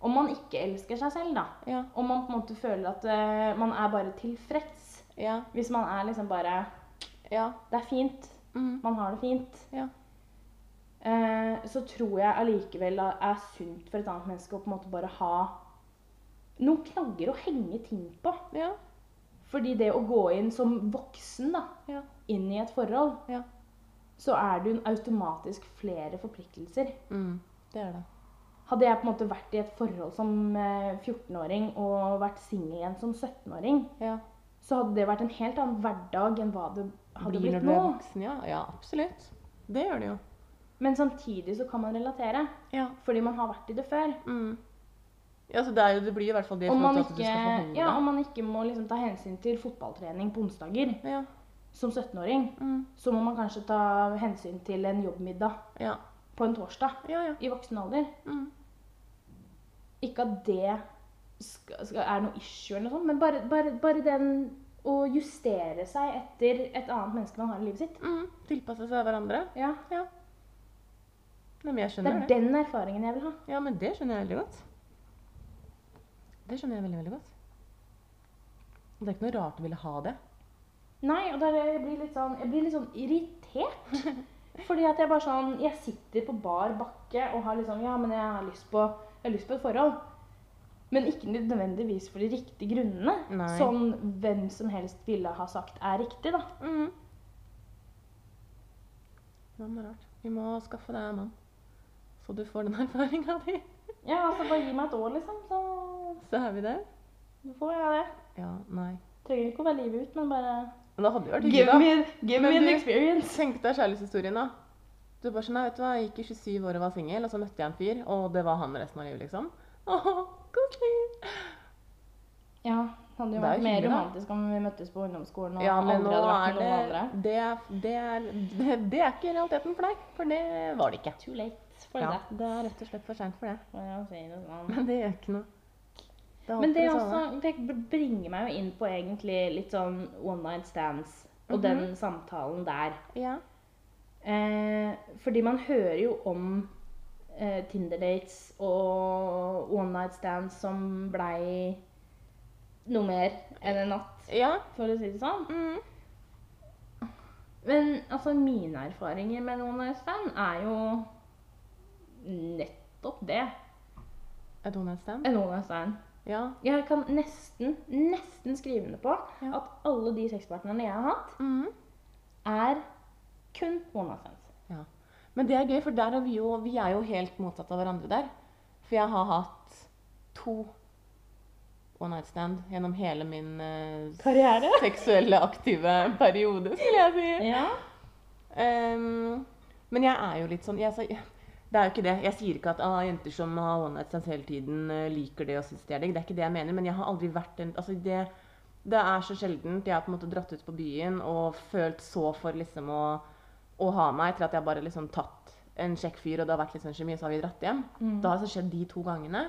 om man ikke elsker seg selv, da. Ja. Om man på en måte føler at uh, man er bare tilfreds. Ja. Hvis man er liksom bare Ja. Det er fint. Mm. Man har det fint. Ja. Eh, så tror jeg allikevel er sunt for et annet menneske å på en måte bare ha noen knagger å henge ting på. Ja. Fordi det å gå inn som voksen da, Ja. inn i et forhold, Ja. så er det jo automatisk flere forpliktelser. Mm. Det er det. Hadde jeg på en måte vært i et forhold som eh, 14-åring og vært singel igjen som 17-åring, Ja. så hadde det vært en helt annen hverdag enn hva det hadde Blir blitt du nå. voksen, ja. Ja, absolutt. Det gjør det jo. Men samtidig så kan man relatere, Ja. fordi man har vært i det før. Mm. Ja, så det, jo, det blir i hvert fall det som Om man ikke, ja, om man ikke må liksom ta hensyn til fotballtrening på onsdager Ja. som 17-åring, Mm. så må man kanskje ta hensyn til en jobbmiddag Ja. på en torsdag Ja, ja. i voksen alder. Mm. Ikke at det skal, skal, er noe issue, eller noe sånt, men bare, bare, bare den å justere seg etter et annet menneske man har i livet sitt. Mm. Tilpasse seg hverandre. Ja, Ja. Nei, men jeg Det skjønner er det. den erfaringen jeg vil ha. Ja, men det skjønner jeg veldig godt. Det skjønner jeg veldig, veldig godt. Og det er ikke noe rart å ville ha det. Nei, og der jeg blir litt sånn, jeg blir litt sånn irritert. <laughs> Fordi at jeg bare sånn Jeg sitter på bar bakke og har liksom Ja, men jeg har lyst på, jeg har lyst på et forhold. Men ikke nødvendigvis for de riktige grunnene. Nei. Som hvem som helst ville ha sagt er riktig, da. Mm. Det var rart. Vi må skaffe deg en mann. Så du får den <laughs> erfaringa di. Ja, altså bare gi meg et år, liksom, så, Så er vi der. så får jeg det. Ja, nei. Trenger ikke å være livet ut, men bare Men det hadde jo vært Give hyggelig, me, give Men me an du- experience. Tenk deg kjærlighetshistorien, da. Du bare sånn, nei, vet du hva, Jeg gikk i 27 år og var singel, og så møtte jeg en fyr, og det var han resten av livet, liksom. Åh, koselig! Ja, det hadde jo Det er vært mer hyggelig, da. romantisk om vi møttes på ungdomsskolen og Ja, men aldri nå hadde vært er med noen andre. det det er, det, er, det, det er ikke realiteten for deg. For det var det ikke. Too late for Ja, det. det er rett og slett for seint for det. for si det sånn. Men det gjør ikke noe. Det Men det, også, det bringer meg jo inn på egentlig litt sånn one night stands og Mhm. den samtalen der. Ja. Eh, fordi man hører jo om eh, Tinder-dates og one night stands som blei noe mer enn en natt, ja. for å si det sånn. Mm. Men altså, mine erfaringer med one night stand er jo nettopp det. Et one night stand? En one night stand. Ja. Jeg kan nesten, nesten skrive under på Ja. at alle de sexpartnerne jeg har hatt, Mm. er kun one night stands. ja. Men det er gøy, for er vi jo Vi er jo helt motsatt av hverandre der. For jeg har hatt to one night stand gjennom hele min uh, <laughs> seksuelle aktive periode, skulle jeg si. Ja. Um, men jeg er jo litt sånn jeg, Det er jo ikke det. Jeg sier ikke at ah, jenter som har one night stands hele tiden, eh, liker det og syns det er digg. Det er ikke det jeg mener. Men jeg har aldri vært en altså det, det er så sjeldent. Jeg har på en måte dratt ut på byen og følt så for liksom å, å ha meg til at jeg bare liksom tatt en kjekk fyr, og det har vært litt sånn kjemi, så har vi dratt hjem. Mm. Da har det så skjedd de to gangene.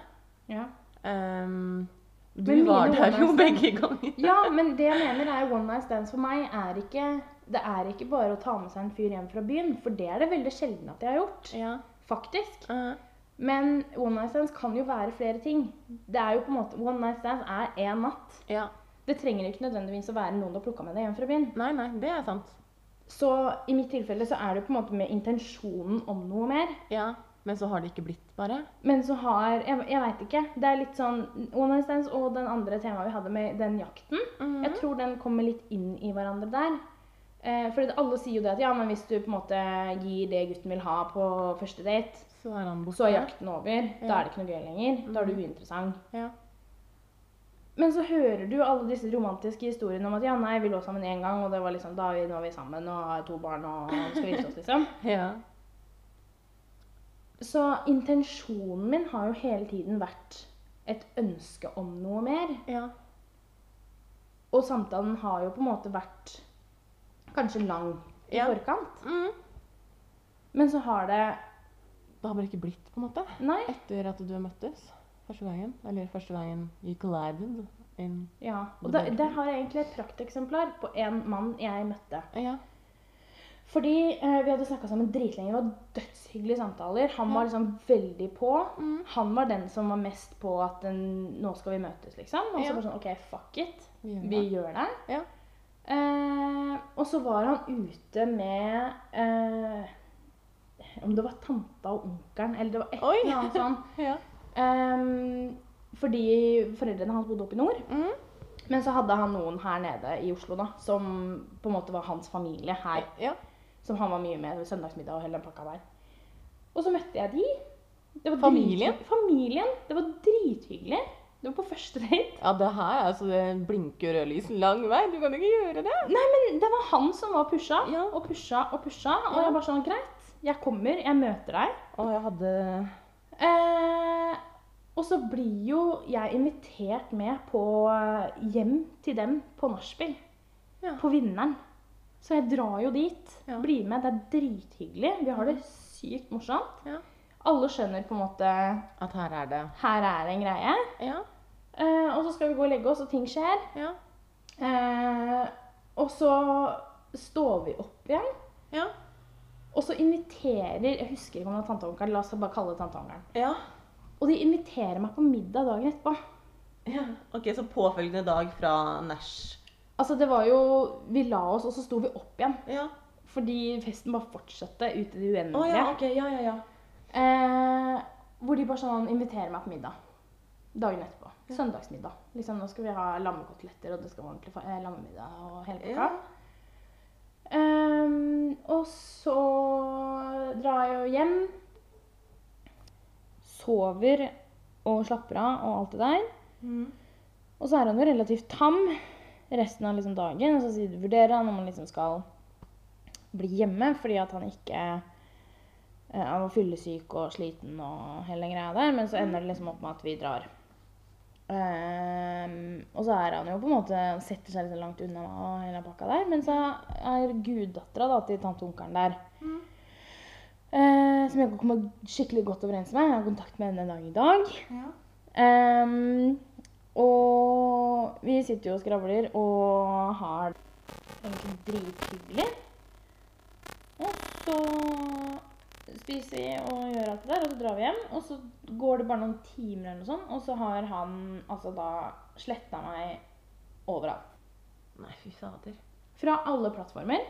Ja. Um, du var der jo begge ganger. ja, men det jeg mener er one night stands for meg er ikke Det er ikke bare å ta med seg en fyr hjem fra byen, for det er det veldig sjelden at jeg har gjort. Ja. Faktisk. Eh, Men one night stands kan jo være flere ting. Det er jo på en måte One night stands er én natt. ja. Det trenger ikke nødvendigvis å være noen du har plukka med deg hjem fra byen. Nei, nei, det er sant. Så i mitt tilfelle så er det på en måte med intensjonen om noe mer. Ja. Men så har det ikke blitt, bare. Men så har Jeg, jeg veit ikke. Det er litt sånn One night stands og den andre temaet vi hadde med den jakten. Mhm. Jeg tror den kommer litt inn i hverandre der. Eh, for alle sier jo det at ja, men hvis du på en måte gir det gutten vil ha på første date, Så er han så er jakten over. Da er det ikke noe gøy lenger. Da er du uinteressant. Ja. Men så hører du alle disse romantiske historiene om at ja, nei, vi lå sammen én gang, og det var liksom da vi, nå er vi sammen og har to barn og skal gifte oss, liksom. <laughs> ja. Så intensjonen min har jo hele tiden vært et ønske om noe mer. Ja. Og samtalen har jo på en måte vært kanskje lang i Ja. forkant. Mm. Men så har det Det har bare ikke blitt, på en måte. Nei. Etter at du har møttes første gangen. Eller første gangen you collided. In, Ja. Og Det der, har jeg egentlig et prakteksemplar på en mann jeg møtte. ja. Fordi eh, vi hadde snakka sammen dritlenge. Det var dødshyggelige samtaler. Han Ja. var liksom veldig på. Mm. Han var den som var mest på at den, nå skal vi møtes, liksom. Og så Ja. bare sånn OK, fuck it. Vi gjør Vi det. gjør det. Ja. Eh, og så var han ute med eh, Om det var tanta og onkelen, eller det var et eller annet sånt. <laughs> Ja. eh, fordi foreldrene hans bodde oppe i nord. Mm. Men så hadde han noen her nede i Oslo da, som på en måte var hans familie her. ja. Som han var mye med ved søndagsmiddag og hele den pakka der. Og så møtte jeg de. Det var Familien? Familien. Det var drithyggelig. Det var på første date. Ja, det her er altså det blinker rødlys lang vei. Du kan ikke gjøre det. Nei, men det var han som var pusha Ja. og pusha og pusha. Og Ja. jeg bare sånn, greit, jeg kommer, jeg møter deg. Og jeg hadde Eh, og så blir jo jeg invitert med på eh, hjem til dem på nachspiel. Ja. På Vinneren. Så jeg drar jo dit. Ja. Blir med. Det er drithyggelig. Vi har det sykt morsomt. Ja. Alle skjønner på en måte At her er det her er det en greie. Ja. Eh, og så skal vi gå og legge oss, og ting skjer. Ja. Eh, og så står vi opp igjen. Ja. Og så inviterer Jeg husker ikke om det var tante og onkel. La oss bare kalle det tante og onkel. Ja. Og de inviterer meg på middag dagen etterpå. ja. Ok, så påfølgende dag fra Nash. Altså, det var jo Vi la oss, og så sto vi opp igjen. Ja. Fordi festen bare fortsatte ut i det uendelige. uendelige. ja, ok. Ja, ja, ja. eh, hvor de bare sånn inviterer meg på middag dagen etterpå. Søndagsmiddag. Liksom, nå skal vi ha lammekoteletter, og det skal være ordentlig eh, lammemiddag og hele pakka. Ja. Um, og så drar jeg jo hjem. Sover og slapper av og alt det der. Mm. Og så er han jo relativt tam resten av liksom dagen. Og så vurderer han om han liksom skal bli hjemme fordi at han ikke eh, Han var fyllesyk og sliten og hele den greia der. Men så ender det liksom opp med at vi drar. Ehm, og så er han jo på en måte han setter seg litt langt unna meg og hele pakka der. Men så er guddattera til tante og onkelen der. Mm. Uh, som jeg kommer skikkelig godt overens med. Jeg har kontakt med henne en dag i dag. Ja. Um, og vi sitter jo og skravler og har det egentlig drithyggelig. Og så spiser vi og gjør alt det der, og så drar vi hjem. Og så går det bare noen timer, eller noe sånt, og så har han altså da sletta meg overalt. Nei, fy fader. Fra alle plattformer.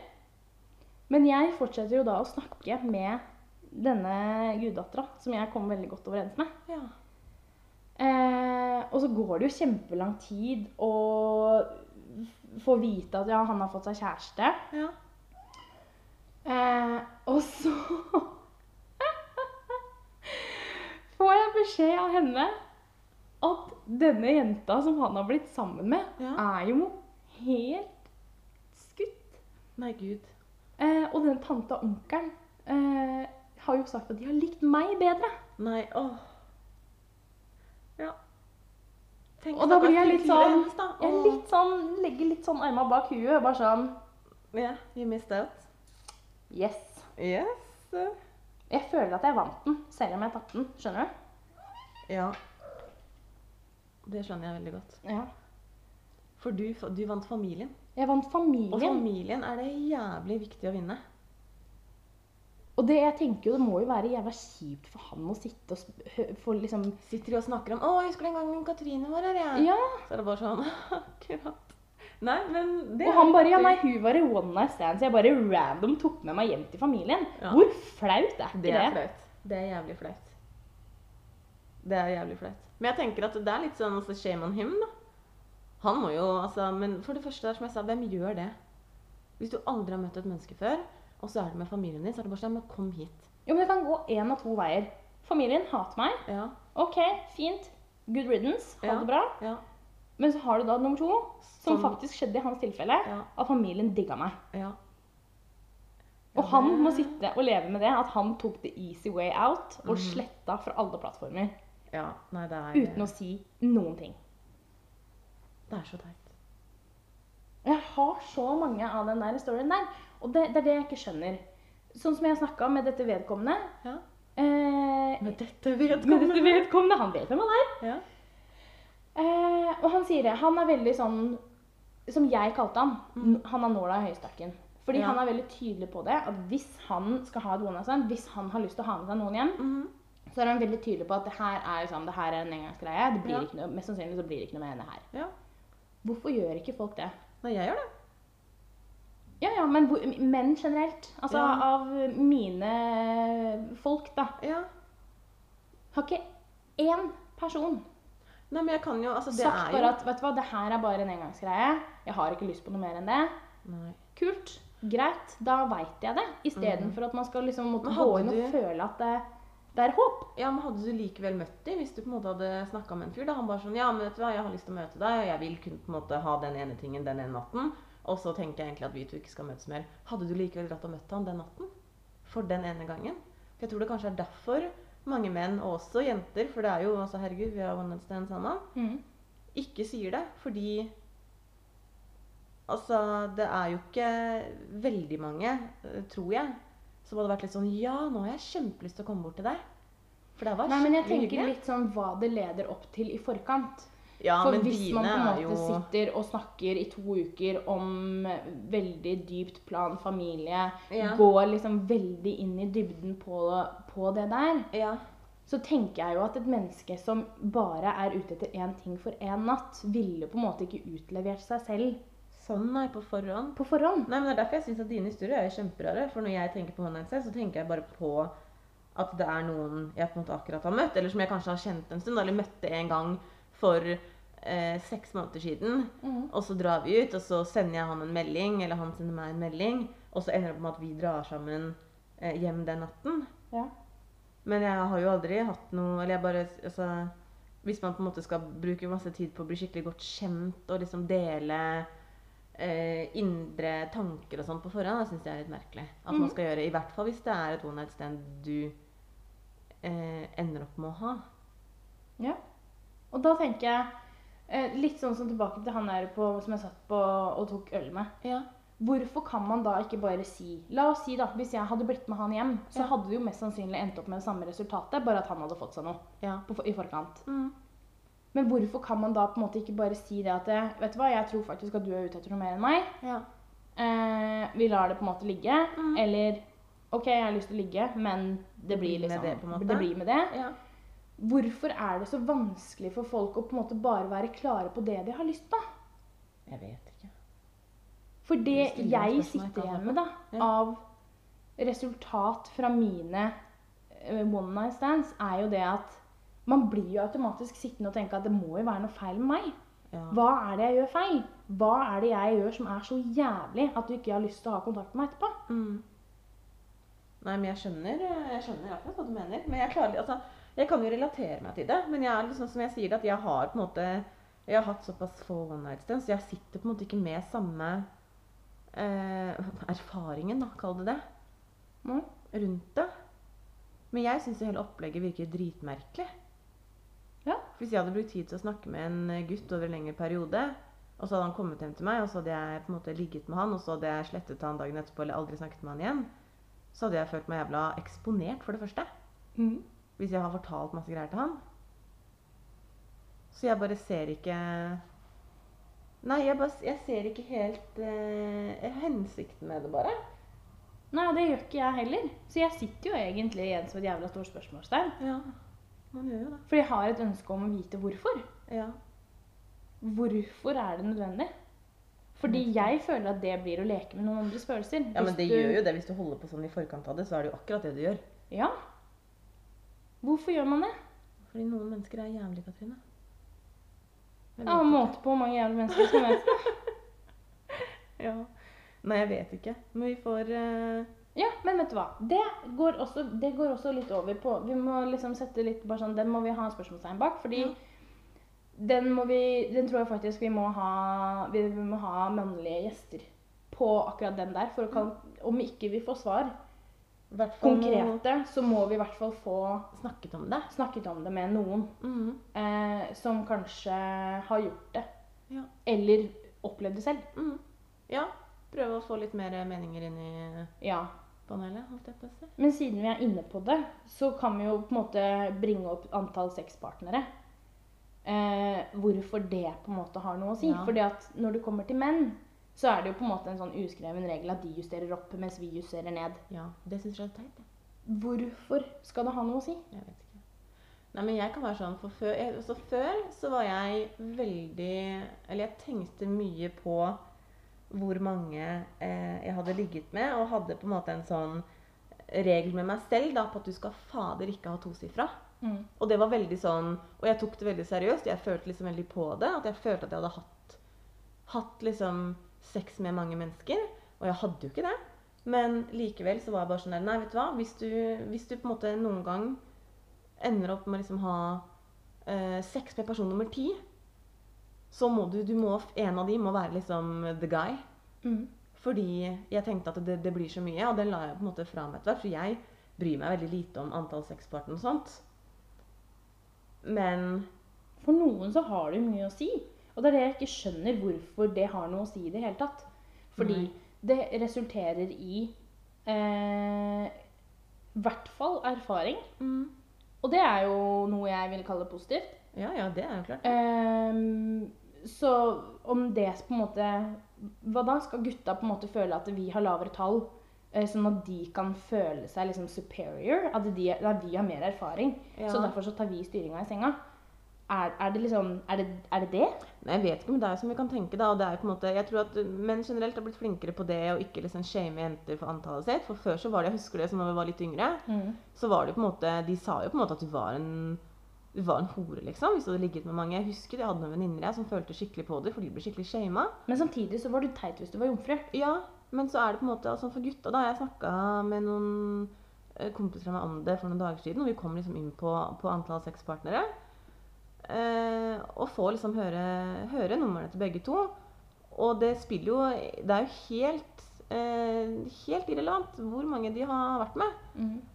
Men jeg fortsetter jo da å snakke med denne guddattera, som jeg kom veldig godt overens med. Ja. Eh, og så går det jo kjempelang tid å få vite at ja, han har fått seg kjæreste. Ja. Eh, og så får jeg beskjed av henne at denne jenta som han har blitt sammen med, Ja. er jo helt skutt. Nei, gud. Eh, og den tanta og onkelen eh, har jo sagt at de har likt meg bedre. Nei, åh. Ja. Tenk Og da blir jeg litt sånn hennes, da. Jeg litt sånn, legger litt sånn arma bak huet. Bare sånn Ja, you missed out. Yes. Yes. Jeg føler at jeg vant den, selv om jeg tapte den. Skjønner du? Ja. Det skjønner jeg veldig godt. Ja. For du, du vant familien. Jeg vant familien. Og familien. er det jævlig viktig å vinne. Og det jeg tenker jo, det må jo være jævla kjipt for han å sitte og for liksom Sitter de og snakker om 'Å, jeg husker den gangen Katrine var her', jeg. Ja. Så er det bare sånn <laughs> Akkurat. Nei, men det Og han bare Ja, nei, hun var i one night stand, så jeg bare random tok med meg hjem til familien. Ja. Hvor flaut er ikke Det det? er flaut. Det er jævlig flaut. Det er jævlig flaut. Men jeg tenker at det er litt sånn altså, shame on him, da. Han må jo altså Men for det første, der, som jeg sa, hvem gjør det? Hvis du aldri har møtt et menneske før, og så er du med familien din, så er det bare sånn Men kom hit. Jo, men det kan gå én av to veier. Familien hater meg. Ja. OK, fint. Good riddance. Ha Ja. det bra. Ja. Men så har du da nummer to, som Som- faktisk skjedde i hans tilfelle, Ja. at familien digga meg. ja. Og han må sitte og leve med det, at han tok the easy way out og mm. sletta fra alle plattformer Ja. Nei, det er uten å si noen ting. Det er så teit. Jeg har så mange av den der storyen der, og det, det er det jeg ikke skjønner. Sånn som jeg snakka med dette vedkommende. Ja. Eh, Med dette vedkommende? med dette vedkommende. vedkommende, Han vet hvem han er. Ja. Eh, og han sier det. Han er veldig sånn Som jeg kalte han. Mm. Han har nåla i høystakken. Fordi Mm. Ja. han er veldig tydelig på det. At hvis han skal ha et one night stand, hvis han har lyst til å ha med seg noen hjem, mm. så er han veldig tydelig på at det her er, liksom, det her er en engangsgreie. Det blir Ja. ikke noe, mest sannsynlig så blir det ikke noe med henne her. ja. Hvorfor gjør ikke folk det? Nei, jeg gjør det. Ja, ja, men menn generelt. Altså Ja. av mine folk, da. Ja. Har ikke én person Nei, men jeg kan jo Altså, det sagt er bare jo at vet du hva, det her er bare en engangsgreie. Jeg har ikke lyst på noe mer enn det. Nei. Kult. Greit. Da veit jeg det. Istedenfor at man skal liksom måtte gå inn og du- føle at det, det er håp. Ja, men Hadde du likevel møtt dem hvis du på en måte hadde snakka med en fyr? da Han bare sånn Ja, men vet du hva, jeg har lyst til å møte deg, og jeg vil kun på en måte ha den ene tingen den ene natten. Og så tenker jeg egentlig at vi to ikke skal møtes mer. Hadde du likevel dratt og møtt han den natten? For den ene gangen? For jeg tror det kanskje er derfor mange menn, og også jenter, for det er jo altså herregud, vi har one night stand sammen, ikke sier det. Fordi Altså, det er jo ikke veldig mange, eh, tror jeg, som hadde vært litt sånn Ja, nå har jeg kjempelyst til å komme bort til deg. For det var Nei, men jeg tenker hyggelig. litt sånn hva det leder opp til i forkant. Ja, For men hvis man på en måte jo sitter og snakker i to uker om veldig dypt plan familie, Ja. går liksom veldig inn i dybden på, på det der, Ja. så tenker jeg jo at et menneske som bare er ute etter én ting for én natt, ville på en måte ikke utlevert seg selv Sånn, nei, på forhånd. på forhånd. Nei, men Det er derfor jeg syns at dine historier er kjemperare. For når jeg tenker på Stand, så tenker jeg bare på at det er noen jeg på en måte akkurat har møtt, eller som jeg kanskje har kjent en stund, eller møtte en gang for eh, seks måneder siden. Mm. Og så drar vi ut, og så sender jeg han en melding, eller han sender meg en melding, og så ender det opp med at vi drar sammen eh, hjem den natten. Ja. Men jeg har jo aldri hatt noe Eller jeg bare altså, Hvis man på en måte skal bruke masse tid på å bli skikkelig godt kjent og liksom dele eh, indre tanker og sånn på forhånd, det syns jeg er litt merkelig. At man Mhm. skal gjøre, I hvert fall hvis det er et one night stand du eh, ender opp med å ha. Ja. Og da tenker jeg litt sånn som tilbake til han der på, som jeg satt på og tok øl med. Ja. Hvorfor kan man da ikke bare si La oss si da, hvis jeg hadde blitt med han hjem, så Ja. hadde det jo mest sannsynlig endt opp med det samme resultatet, bare at han hadde fått seg noe ja. på, i forkant. Mm. Men hvorfor kan man da på en måte ikke bare si det at eh, Vet du hva, jeg tror faktisk at du er ute etter noe mer enn meg. ja. Eh, vi lar det på en måte ligge. Mm. Eller OK, jeg har lyst til å ligge, men det blir liksom det. Det blir med det. Hvorfor er det så vanskelig for folk å på en måte bare være klare på det de har lyst på? Jeg vet ikke. For det jeg sitter igjen med da, Ja. av resultat fra mine eh, one night stands, er jo det at man blir jo automatisk sittende og tenke at det må jo være noe feil med meg. Ja. Hva er det jeg gjør feil? Hva er det jeg gjør som er så jævlig at du ikke har lyst til å ha kontakt med meg etterpå? Mm. Nei, men jeg skjønner, jeg skjønner akkurat hva du mener. Men jeg, klarer, altså, jeg kan jo relatere meg til det. Men jeg er liksom, som jeg sier, det, at jeg har på en måte Jeg har hatt såpass få one night stands, så jeg sitter på en måte ikke med samme eh, erfaringen, da, kall det det, Mm. rundt det. Men jeg syns hele opplegget virker dritmerkelig. Ja. Hvis jeg hadde brukt tid til å snakke med en gutt over en lengre periode, og så hadde han kommet hjem til meg, og så hadde jeg på en måte ligget med han, og så hadde jeg slettet han dagen etterpå eller aldri snakket med han igjen, så hadde jeg følt meg jævla eksponert, for det første. Mm. Hvis jeg har fortalt masse greier til han. Så jeg bare ser ikke Nei, jeg, bare, jeg ser ikke helt eh, hensikten med det, bare. Nei, det gjør ikke jeg heller. Så jeg sitter jo egentlig igjen som et jævla stort spørsmålstegn. Ja, man gjør jo det. For jeg har et ønske om å vite hvorfor. Ja. Hvorfor er det nødvendig? Fordi jeg føler at det blir å leke med noen andres følelser. ja, men det du- gjør jo det. Hvis du holder på sånn i forkant av det, så er det jo akkurat det du gjør. Ja. Hvorfor gjør man det? Fordi noen mennesker er jævlig, Katrine. Jeg vet måte på hvor mange jævlige mennesker som vet <laughs> Ja. Nei, jeg vet ikke. Men vi får uh... Ja, men vet du hva? Det går også, det går også litt over på Vi må liksom sette litt bare sånn Den må vi ha spørsmålstegn bak. Fordi Ja. den må vi Den tror jeg faktisk vi må ha Vi, vi må ha mannlige gjester på akkurat den der. For å om ikke vi får svar konkrete, så må vi i hvert fall få snakket om det. snakket om det med noen Mhm. eh, som kanskje har gjort det. Ja. Eller opplevd det selv. Mm. ja. Prøve å få litt mer meninger inn i Ja. panelet. Men siden vi er inne på det, så kan vi jo på en måte bringe opp antall sexpartnere. Eh, hvorfor det på en måte har noe å si. Ja. Fordi at når det kommer til menn, så er det jo på en måte en sånn uskreven regel at de justerer opp mens vi justerer ned. Ja, det syns jeg er teit. Hvorfor skal det ha noe å si? Jeg vet ikke. Nei, men jeg kan være sånn, for før, jeg, altså før så var jeg veldig Eller jeg tenkte mye på hvor mange eh, jeg hadde ligget med, og hadde på en måte en sånn regel med meg selv da, på at du skal fader ikke ha tosifra. Mm. Og det var veldig sånn Og jeg tok det veldig seriøst. Jeg følte liksom veldig på det. At jeg følte at jeg hadde hatt, hatt liksom sex med mange mennesker. Og jeg hadde jo ikke det. Men likevel så var jeg bare sånn der Nei, vet du hva. Hvis du, hvis du på en måte noen gang ender opp med å liksom ha eh, sex med person nummer ti, så må du, du må, En av de må være liksom the guy. Mm. Fordi jeg tenkte at det, det blir så mye, og den la jeg på en måte fra meg etter hvert. For jeg bryr meg veldig lite om antall sexpartnere og sånt. Men For noen så har det mye å si. Og det er det jeg ikke skjønner hvorfor det har noe å si i det hele tatt. Fordi Nei. det resulterer i eh, hvert fall erfaring. Og det er jo noe jeg vil kalle positivt. Ja, ja, det er jo klart. Eh, så om det på en måte Hva da? Skal gutta på en måte føle at vi har lavere tall? eh, Sånn at de kan føle seg liksom superior? At de, at vi har mer erfaring? Ja. Så derfor så tar vi styringa i senga? Er, er det liksom er det, er det det? Nei, jeg vet ikke, men det er som vi kan tenke, da. Og det er på en måte, jeg tror at menn generelt har blitt flinkere på det å ikke liksom shame jenter for antallet sitt. For før så var det, jeg husker det som da vi var litt yngre, så var det på en måte De sa jo på en måte at du var en du var en hore, liksom, hvis du hadde ligget med mange. Jeg husker jeg hadde noen venninner som følte skikkelig på det, for de ble skikkelig shama. Men samtidig så var du teit hvis du var jomfru. Ja, men så er det på en måte altså for gutta da, Jeg snakka med noen eh, kompiser av meg om det for noen dager siden, og vi kom liksom inn på, på antall sexpartnere. Eh, og får liksom høre, høre numrene til begge to. Og det spiller jo Det er jo helt, eh, helt irrelevant hvor mange de har vært med.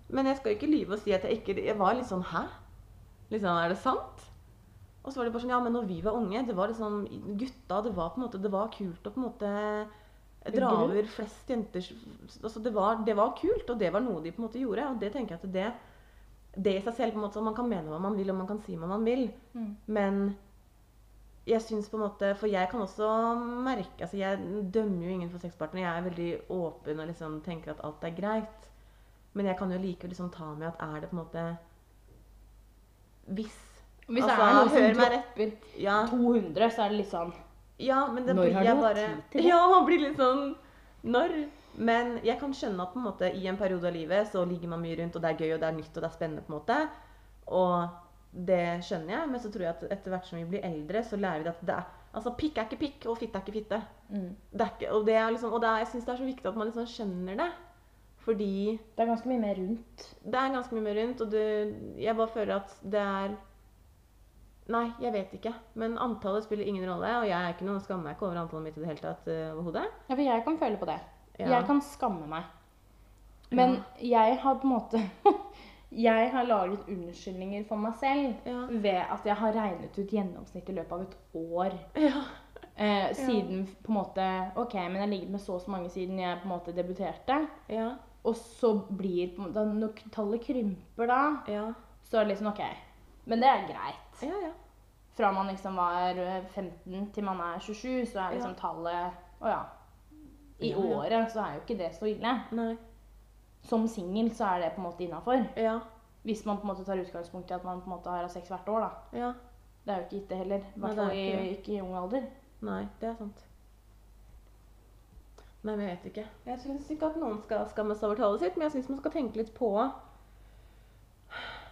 Men jeg skal ikke lyve og si at jeg ikke Jeg var litt sånn Hæ? Liksom, er det sant? Og så var det bare sånn Ja, men når vi var unge, det var liksom Gutta, det var på en måte Det var kult å på en måte dra over flest jenters Altså, det var, det var kult, og det var noe de på en måte gjorde. Og det tenker jeg at det Det i seg selv på en måte Man kan mene hva man vil, og man kan si hva man vil, Mm. men jeg syns på en måte For jeg kan også merke altså Jeg dømmer jo ingen for sexpartner. Jeg er veldig åpen og liksom tenker at alt er greit. Men jeg kan jo likevel liksom ta med at er det på en måte Hvis Hvis Altså, det er noen som dropper Ja, 200, så er det litt sånn ja men det Når blir har jeg bare tid til det? Ja, man blir litt sånn Når? Men jeg kan skjønne at på en måte i en periode av livet så ligger man mye rundt, og det er gøy, og det er nytt, og det er spennende, på en måte. Og det skjønner jeg, men så tror jeg at etter hvert som vi blir eldre, så lærer vi at det er Altså, pikk er ikke pikk, og fitte er ikke fitte. mm. Det er ikke, og det er liksom, og det er, jeg syns det er så viktig at man liksom skjønner det. Fordi Det er ganske mye mer rundt. det er ganske mye mer rundt, og det, jeg bare føler at det er Nei, jeg vet ikke. Men antallet spiller ingen rolle, og jeg er ikke noe skammer meg ikke over antallet mitt i det hele tatt uh, overhodet. Ja, for jeg kan føle på det. Ja. Jeg kan skamme meg. Men jeg har på en måte <laughs> Jeg har laget unnskyldninger for meg selv Ja. ved at jeg har regnet ut gjennomsnitt i løpet av et år. Ja. Eh, siden på en måte Ok, men jeg har ligget med så og så mange siden jeg på en måte debuterte. Ja. Og så blir på en måte Når tallet krymper da, Ja. så er det liksom OK. Men det er greit. Ja, ja. Fra man liksom var eh, 15 til man er 27, så er liksom Ja. tallet Å ja. I Ja, ja. året så er jo ikke det så ille. Nei. Som singel så er det på en måte innafor. Ja. Hvis man på en måte tar utgangspunkt i at man på en måte har sex hvert år, da. Ja. Det er jo ikke gitt det heller. I hvert er fall ikke ikke i ung alder. Nei, det er sant. Nei, men jeg vet ikke. Jeg syns ikke at noen skal skamme seg over tallet sitt, men jeg syns man skal tenke litt på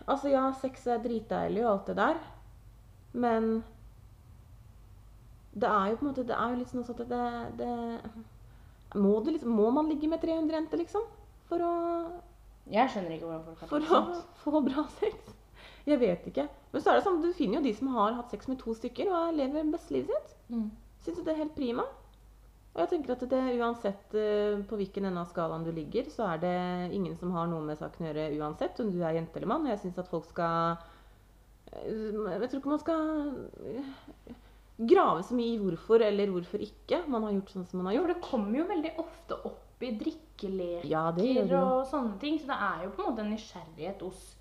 Altså, ja, sex er dritdeilig og alt det der, men det er jo på en måte Det er jo litt sånn at det, det må, det liksom, må man ligge med 300 jenter, liksom? For å, Jeg skjønner ikke hvordan folk har for å <laughs> få bra sex? Jeg vet ikke. Men så er det sånn, du finner jo de som har hatt sex med to stykker og lever bestelivet sitt. Mm. Syns det er helt prima. Og jeg tenker at det uansett eh, på hvilken ende av skalaen du ligger, så er det ingen som har noe med saken å gjøre uansett om du er jente eller mann. Og jeg syns at folk skal eh, Jeg tror ikke man skal grave så mye i hvorfor eller hvorfor ikke man har gjort sånn som man har gjort. For det kommer jo veldig ofte opp i drikkeleker Ja, det det og sånne ting, så det er jo på en måte en nysgjerrighet hos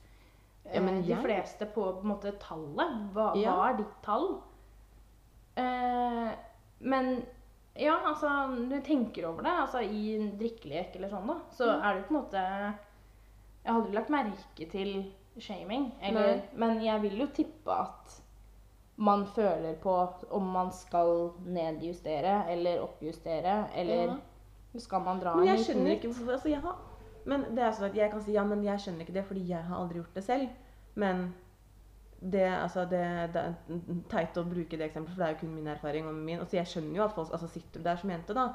eh, Ja, men de jeg- fleste på, på en måte tallet. Hva, Ja. hva er ditt tall? Eh, men ja, altså Du tenker over det. Altså i en drikkelek eller sånn, da, så Mm. er det jo på en måte Jeg hadde jo lagt merke til shaming, eller, men jeg vil jo tippe at man føler på om man skal nedjustere eller oppjustere, eller skal man dra Men en jeg liten skjønner ikke hvorfor altså, jeg har, Men det er sånn at jeg kan si ja, men jeg skjønner ikke det fordi jeg har aldri gjort det selv. Men det, altså, det, det er teit å bruke det eksempelet, for det er jo kun min erfaring. Og min, altså, jeg skjønner jo at folk altså, Sitter der som jente, da,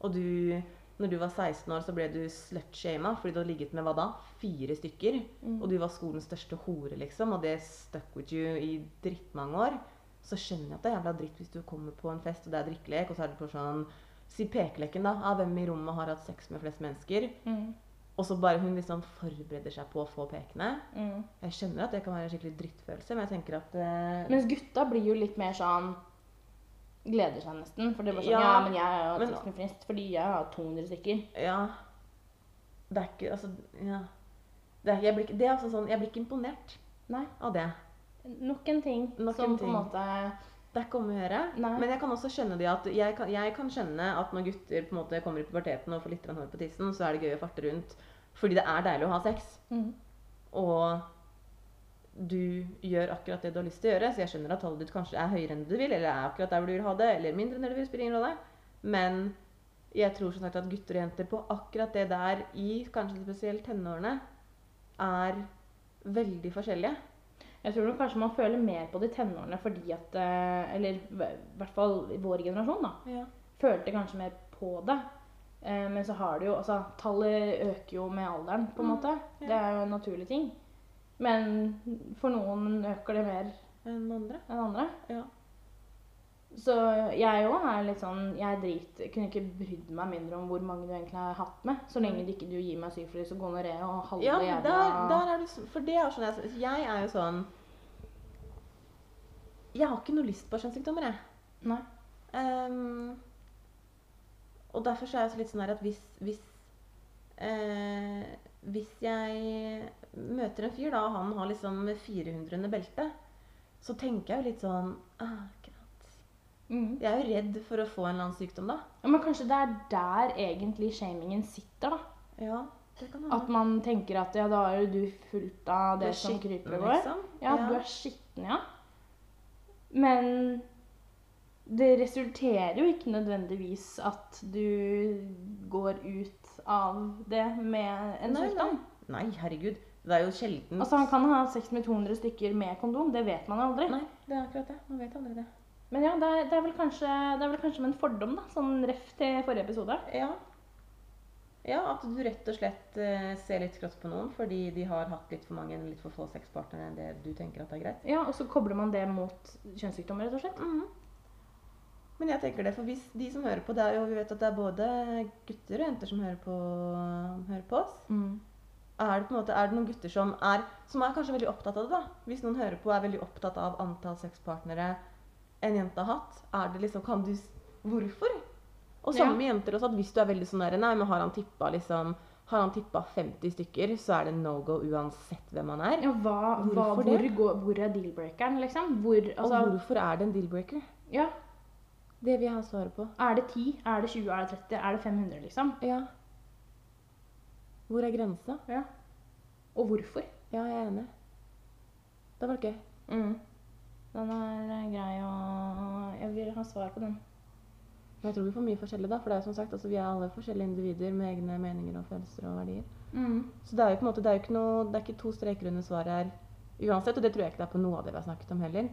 og du når du var 16 år, så ble du slutshama fordi du hadde ligget med hva da? Fire stykker. Mm. Og du var skolens største hore, liksom, og det stuck with you i drittmange år. Så skjønner jeg at det er jævla dritt hvis du kommer på en fest, og det er drikkelek, og så er det på sånn Si pekeleken, da. Av hvem i rommet har hatt sex med flest mennesker. Mm. Og så bare hun liksom forbereder seg på å få pekene. Mm. Jeg skjønner at det kan være en skikkelig drittfølelse, men jeg tenker at eh, Mens gutta blir jo litt mer sånn Gleder seg nesten. For det bare sånn Ja, Ja, men jeg har men- hatt sex med flest fordi jeg har 200 stykker. Ja. Det er ikke Altså, ja. Det er, jeg, blir, ikke- det er altså sånn, jeg blir ikke imponert Nei. av det. Nok en ting Nok som en på en måte Det er ikke om å gjøre. Nei. Men jeg kan også skjønne det at jeg kan, jeg kan skjønne at når gutter på en måte kommer i puberteten og får litt grann hår på tissen, så er det gøy å farte rundt. Fordi det er deilig å ha sex. mm. Og du gjør akkurat det du har lyst til å gjøre. Så jeg skjønner at tallet ditt kanskje er høyere enn du vil, eller er akkurat der du vil ha det, eller mindre enn du vil, spiller ingen rolle. Men jeg tror som sagt at gutter og jenter på akkurat det der, i kanskje spesielt tenårene, er veldig forskjellige. Jeg tror kanskje man føler mer på det i tenårene fordi at eh, Eller i hvert fall i vår generasjon, da. Ja. Følte kanskje mer på det. Eh, men så har det jo Altså, tallet øker jo med alderen, på en Mm, måte. ja. Det er jo en naturlig ting. Men for noen øker det mer Enn andre. enn andre. Ja. Så jeg òg er litt sånn Jeg driter kunne ikke brydd meg mindre om hvor mange du egentlig har hatt med. Så lenge du ikke du gir meg syfilis og gonoré og halve Ja, jævla der, der er du For det er sånn jeg, jeg er jo sånn Jeg har ikke noe lyst på kjønnssykdommer, jeg. Nei. Um, og derfor så er jeg så litt sånn her at hvis hvis, eh, hvis jeg møter en fyr, da, og han har liksom 400 under beltet, så tenker jeg jo litt sånn ah. Mm. Jeg er jo redd for å få en eller annen sykdom, da. Ja, men kanskje det er der egentlig shamingen sitter, da. Ja, det kan være. At man tenker at ja, da er jo du fullt av det som skitten, kryper og går. liksom. Ja, du er skitten, ja. Men det resulterer jo ikke nødvendigvis at du går ut av det med en Nei, sykdom. Nei, herregud. Det er jo sjelden Altså, Han kan ha sex med 200 stykker med kondom, det vet man aldri. Nei, det er akkurat det. Man vet aldri det. Men ja, det er, det er, vel kanskje, det er vel kanskje med en fordom, da. Sånn ref til forrige episode. Ja. Ja, at du rett og slett eh, ser litt skrått på noen fordi de har hatt litt for mange eller litt for få sexpartnere enn det du tenker at er greit. Ja, Og så kobler man det mot kjønnssykdommer, rett og slett. Mhm. Men jeg tenker det, for hvis de som hører på, det jo, vi vet at det er både gutter og jenter som hører på, hører på oss. Mm. Er det, på en måte, er det noen gutter som er, som er kanskje veldig opptatt av det? da? Hvis noen hører på og er veldig opptatt av antall sexpartnere en jente har hatt, er det liksom, kan du, hvorfor? Og Ja. samme med jenter også, at hvis du er veldig sånn der, nei, men har han tippa liksom, Har han tippa 50 stykker, så er det no go uansett hvem han er. Ja, hva, hva, hvor, går, hvor er deal-breakeren, liksom? Hvor, altså, Og hvorfor er det en deal-breaker? ja, Det vil jeg ha svaret på. Er det 10? Er det 20? Er det 30? Er det 500, liksom? Ja. Hvor er grensa? Ja. Og hvorfor? Ja, jeg er enig. Det var gøy. Mm. Den er eh, grei å Jeg vil ha svar på den. Men jeg tror vi får mye forskjellig, da. For det er som sagt, altså, vi er alle forskjellige individer med egne meninger og følelser og verdier. Mm. Så det er jo på en måte, det er jo ikke noe, det er ikke to streker under svaret her uansett. Og det tror jeg ikke det er på noe av det vi har snakket om heller.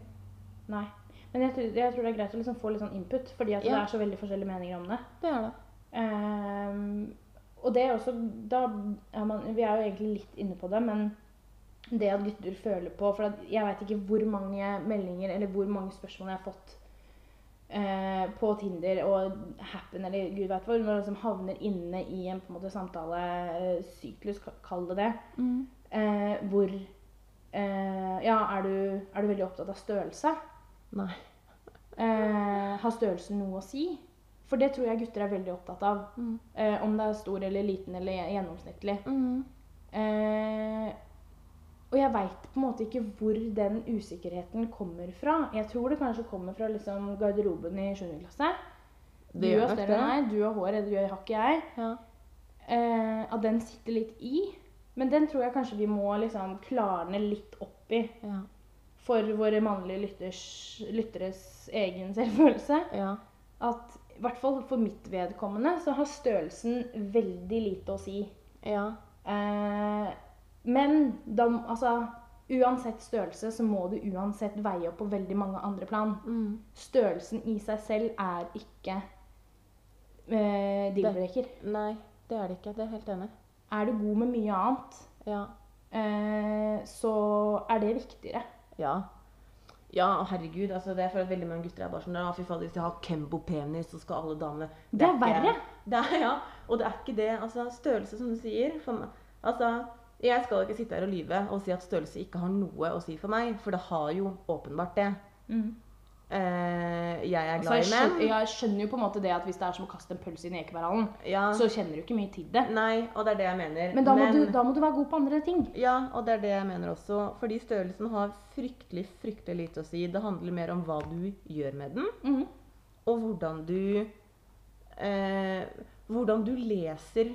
Nei. Men jeg, tror- jeg tror det er greit å liksom få litt sånn input, fordi at det Ja. er så veldig forskjellige meninger om det. Det er det. Ehm, og det er også da er man, Vi er jo egentlig litt inne på det, men det at gutter føler på For at jeg veit ikke hvor mange meldinger eller hvor mange spørsmål jeg har fått eh, på Tinder og Happen eller gud veit hvor, når man liksom havner inne i en på en måte samtalesyklus, ka- kall det det, eh, hvor eh, Ja, er du, er du veldig opptatt av størrelse? Nei. Eh, har størrelsen noe å si? For det tror jeg gutter er veldig opptatt av. Mm. Eh, om det er stor eller liten eller gjennomsnittlig. Mm. Eh, og jeg veit på en måte ikke hvor den usikkerheten kommer fra. Jeg tror det kanskje kommer fra liksom garderoben i 7. klasse. Det du har større enn meg, du har hår, det har ikke jeg. Ja. Eh, at den sitter litt i. Men den tror jeg kanskje vi må liksom klarne litt opp i Ja. For våre mannlige lytters, lytteres egen selvfølelse. ja. At i hvert fall for mitt vedkommende så har størrelsen veldig lite å si. Ja. Eh, men da, altså, uansett størrelse så må du uansett veie opp på veldig mange andre plan. Mm. Størrelsen i seg selv er ikke eh, deal-breaker. Nei, det er det ikke. Det er helt enig. Er du god med mye annet, Ja. eh, så er det viktigere. Ja. Ja, herregud. altså det er for at veldig mange gutter er bare sånn ja, fy faen, Hvis jeg har Kembo-penis, så skal alle damene Det er ikke- verre. Det er, ja, og det er ikke det. altså Størrelse, som du sier for altså, Jeg skal ikke sitte her og lyve og si at størrelse ikke har noe å si for meg, for det har jo åpenbart det. Eh, jeg er Altså, glad jeg, i menn. jeg skjønner jo på en måte det at hvis det er som å kaste en pølse inn i Ekeberghallen, Ja. så kjenner du ikke mye til det. Nei, og det er det jeg mener. Men da må, Du, da må du være god på andre ting. Ja, og det er det jeg mener også. Fordi størrelsen har fryktelig, fryktelig lite å si. Det handler mer om hva du gjør med den, Mhm. og hvordan du eh, Hvordan du leser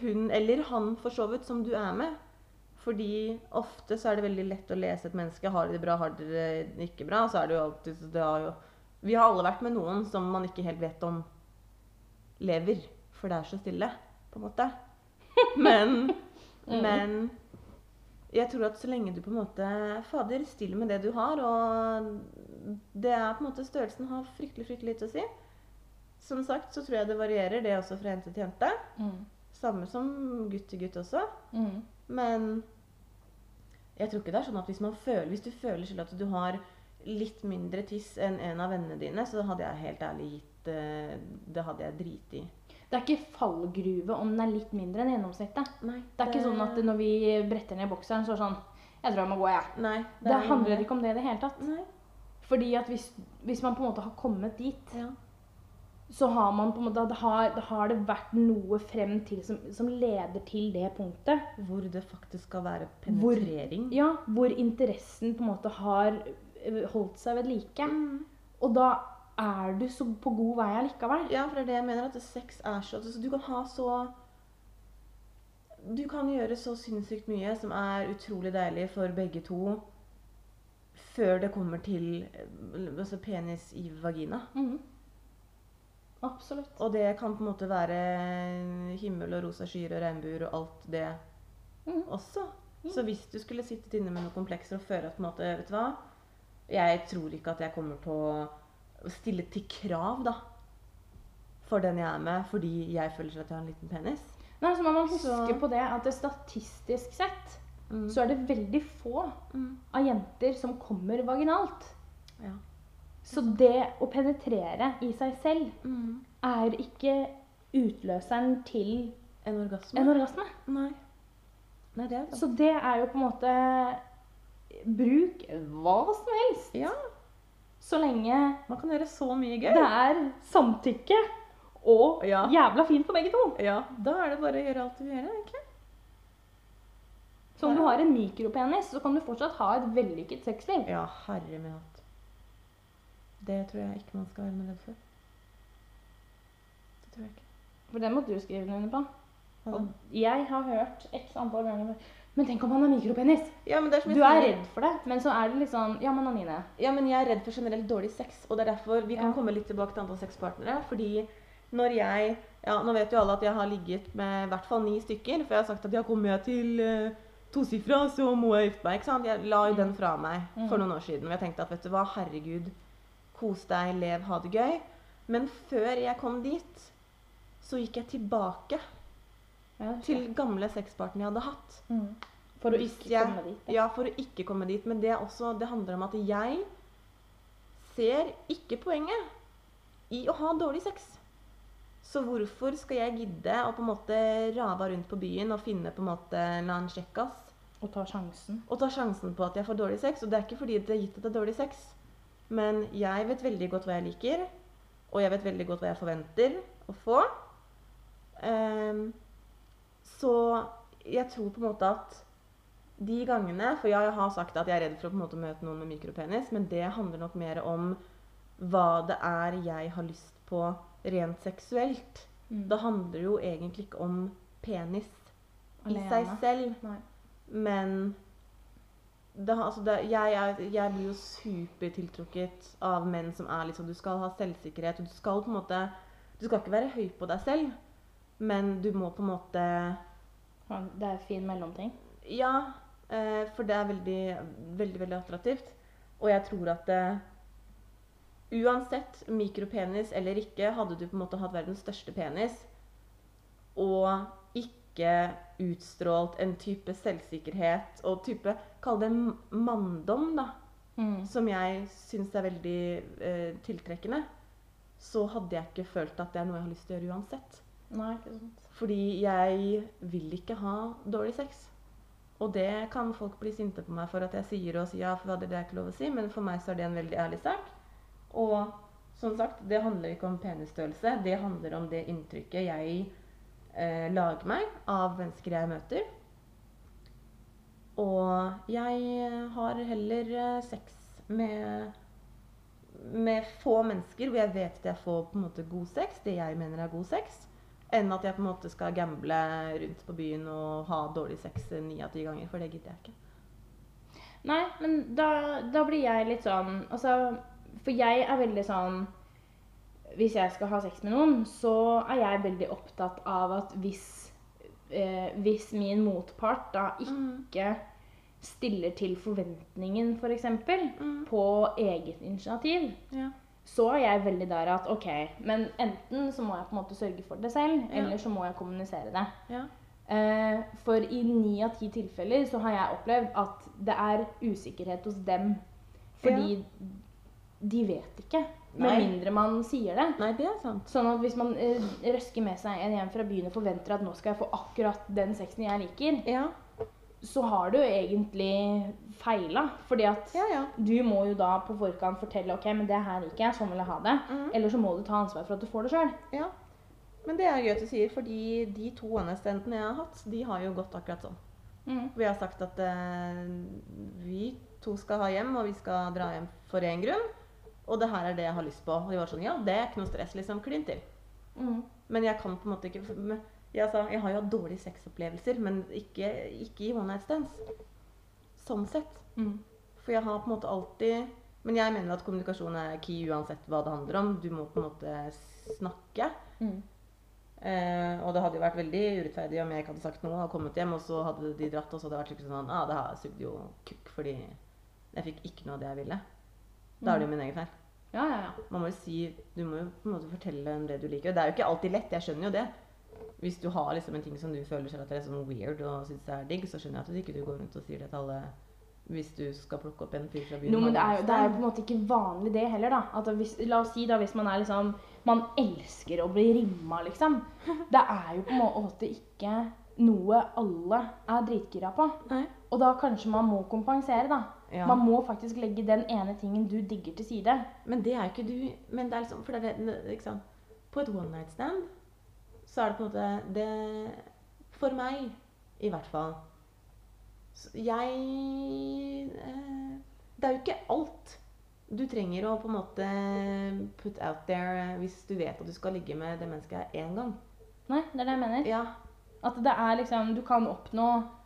hun eller han for så vidt som du er med. Fordi ofte så er det veldig lett å lese et menneske. Har de det bra, har de det ikke bra? Så er det jo alltid det har jo, Vi har alle vært med noen som man ikke helt vet om lever. For det er så stille, på en måte. <laughs> Men, men jeg tror at så lenge du på en måte Fader, stiller med det du har, og det er på en måte Størrelsen har fryktelig, fryktelig lite å si. Som sagt så tror jeg det varierer, det også fra jente til jente. Mm. Samme som gutt til gutt også. Mm. Men jeg tror ikke det er sånn at hvis, man føler, hvis du føler selv at du har litt mindre tiss enn en av vennene dine, så hadde jeg helt ærlig gitt eh, Det hadde jeg driti i. Det er ikke fallgruve om den er litt mindre enn gjennomsnittet. Nei, Det er ikke sånn at når vi bretter ned bokseren, så er det sånn Jeg tror jeg må gå, jeg. Nei, Det, det handler ikke om det i det hele tatt. Nei. Fordi at hvis, hvis man på en måte har kommet dit, Ja. Så har man på en måte det har, det har det vært noe frem til som, som leder til det punktet. Hvor det faktisk skal være Hvor- penetrering. Ja, hvor interessen på en måte har eh, holdt seg ved like. Mm. Og da er du så på god vei allikevel. Ja, for det er det jeg mener. At sex er så altså, Du kan ha så Du kan gjøre så sinnssykt mye som er utrolig deilig for begge to før det kommer til eh, altså penis i vagina. Mhm. Absolutt. Og det kan på en måte være himmel og rosa skyer og regnbuer og alt det mm. også. Så hvis du skulle sittet inne med noen komplekser og føle at på en måte, vet du hva Jeg tror ikke at jeg kommer til å stille til krav, da. For den jeg er med, fordi jeg føler at jeg har en liten penis. Nei, så må man huske Så- på det at det statistisk sett Mm. så er det veldig få Mm. av jenter som kommer vaginalt. Ja. Så det å penetrere i seg selv Mm. er ikke utløseren til En orgasme? en orgasme. Nei. Nei, det er. Så det er jo på en måte Bruk hva som helst. Ja, Så lenge man kan gjøre så mye gøy. det er samtykke, og Ja. jævla fint for begge to. Ja, da er det bare å gjøre alt du vil gjøre, egentlig. Så om du har en mikropenis, så kan du fortsatt ha et vellykket sexliv. Ja, herre min. Det tror jeg ikke man skal være noe redd for. Det tror jeg ikke. For det måtte du skrive under på. Og jeg har hørt x antall ganger Men tenk om han har mikropenis! Ja, men det er som Du er redd for det, men så er det litt sånn Ja, men Anine. Ja, men jeg er redd for generelt dårlig sex, og det er derfor vi kan Ja. komme litt tilbake til antall sexpartnere. Fordi når jeg Ja, nå vet jo alle at jeg har ligget med i hvert fall ni stykker, for jeg har sagt at ja, kommer jeg til uh, tosifra, så må jeg gifte meg. ikke sant? Jeg la jo den fra meg for Mm. noen år siden. Og jeg tenkte at vet du hva, herregud, kos deg, lev, ha det gøy. Men før jeg kom dit, så gikk jeg tilbake Ja, til gamle sexpartnere jeg hadde hatt. mm. For å Hvis ikke jeg- komme dit. Ja, for å ikke komme dit. Men det, også, det handler om at jeg ser ikke poenget i å ha dårlig sex. Så hvorfor skal jeg gidde å på en måte rave rundt på byen og finne på en måte en eller annen kjekkas Og ta sjansen. og ta sjansen på at jeg får dårlig sex? Og det er ikke fordi det er gitt at det er dårlig sex, men jeg vet veldig godt hva jeg liker, og jeg vet veldig godt hva jeg forventer å få. Um, så jeg tror på en måte at de gangene For jeg har sagt at jeg er redd for å på en måte møte noen med mikropenis, men det handler nok mer om hva det er jeg har lyst på rent seksuelt. Mm. Det handler jo egentlig ikke om penis i seg selv, Nei. men det, altså det, jeg, er, jeg blir jo supertiltrukket av menn som er sånn Du skal ha selvsikkerhet, og du skal på en måte Du skal ikke være høy på deg selv, men du må på en måte Det er fin mellomting. Ja, eh, for det er veldig, veldig, veldig attraktivt. Og jeg tror at eh, uansett mikropenis eller ikke, hadde du på en måte hatt verdens største penis og ikke utstrålt en type selvsikkerhet og type Kall det manndom, da. Mm. Som jeg syns er veldig eh, tiltrekkende. Så hadde jeg ikke følt at det er noe jeg har lyst til å gjøre uansett. Nei, ikke sant. Fordi jeg vil ikke ha dårlig sex. Og det kan folk bli sinte på meg for at jeg sier og sier ja, for det er ikke lov å si, men for meg så er det en veldig ærlig sak. Og som sagt, det handler ikke om penisstørrelse. Det handler om det inntrykket jeg eh, lage meg av mennesker jeg møter. Og jeg eh, har heller eh, sex med, med få mennesker hvor jeg vet at jeg får på en måte god sex, det jeg mener er god sex, enn at jeg på en måte skal gamble rundt på byen og ha dårlig sex ni av ti ganger, for det gidder jeg ikke. Nei, men da, da blir jeg litt sånn Altså, for jeg er veldig sånn Hvis jeg skal ha sex med noen, så er jeg veldig opptatt av at hvis eh, Hvis min motpart da ikke stiller til forventningen, f.eks., Mm. på eget initiativ, Ja. så er jeg veldig der at OK, men enten så må jeg på en måte sørge for det selv, Ja. eller så må jeg kommunisere det. Ja. Eh, for i ni av ti tilfeller så har jeg opplevd at det er usikkerhet hos dem. Fordi de vet ikke. Med mindre man sier det. Nei, det er sant. Sånn at hvis man eh, røsker med seg en hjem fra byen og forventer at nå skal jeg få akkurat den sexen jeg liker, Ja. så har du egentlig feila. Fordi at Ja, ja. du må jo da på forkant fortelle ok, men det her liker jeg, sånn vil jeg ha det. Mhm. Eller så må du ta ansvar for at du får det sjøl. ja. Men det er gøy at du sier, fordi de to one-night-standene jeg har hatt, de har jo gått akkurat sånn. Mm. Vi har sagt at eh, vi to skal ha hjem, og vi skal dra hjem for én grunn. Og det her er det jeg har lyst på. Og de var sånn Ja, det er ikke noe stress, liksom. Klin til. Mm. Men jeg kan på en måte ikke Jeg, sa, jeg har jo hatt dårlige sexopplevelser, men ikke, ikke i one night stands. Sånn sett. Mm. For jeg har på en måte alltid Men jeg mener at kommunikasjon er key uansett hva det handler om. Du må på en måte snakke. Mm. Eh, og det hadde jo vært veldig urettferdig om jeg ikke hadde sagt noe og kommet hjem, og så hadde de dratt, og så hadde det vært skikkelig sånn ah, det her sugde jo kukk fordi jeg fikk ikke noe av det jeg ville. Da er det jo min egen feil. Ja, ja, ja. Man må jo si Du må jo på en måte fortelle om det du liker. Og det er jo ikke alltid lett, jeg skjønner jo det. Hvis du har liksom en ting som du føler selv at det er sånn weird og syns er digg, så skjønner jeg at du ikke går rundt og sier det til alle hvis du skal plukke opp en fyr fra byen. No, men det er, jo, det er jo på en måte ikke vanlig det heller, da. At hvis, la oss si da hvis man er liksom Man elsker å bli rimma, liksom. <laughs> Det er jo på en måte ikke noe alle er dritgira på. Nei. Og da kanskje man må kompensere, da. Ja. Man må faktisk legge den ene tingen du digger til side. Men det er jo ikke du Men det er liksom For det er, liksom, på et one night stand så er det på en måte det For meg, i hvert fall Jeg eh, Det er jo ikke alt du trenger å på en måte put out there hvis du vet at du skal ligge med det mennesket én gang. Nei, det er det jeg mener. Ja. At det er liksom Du kan oppnå eh,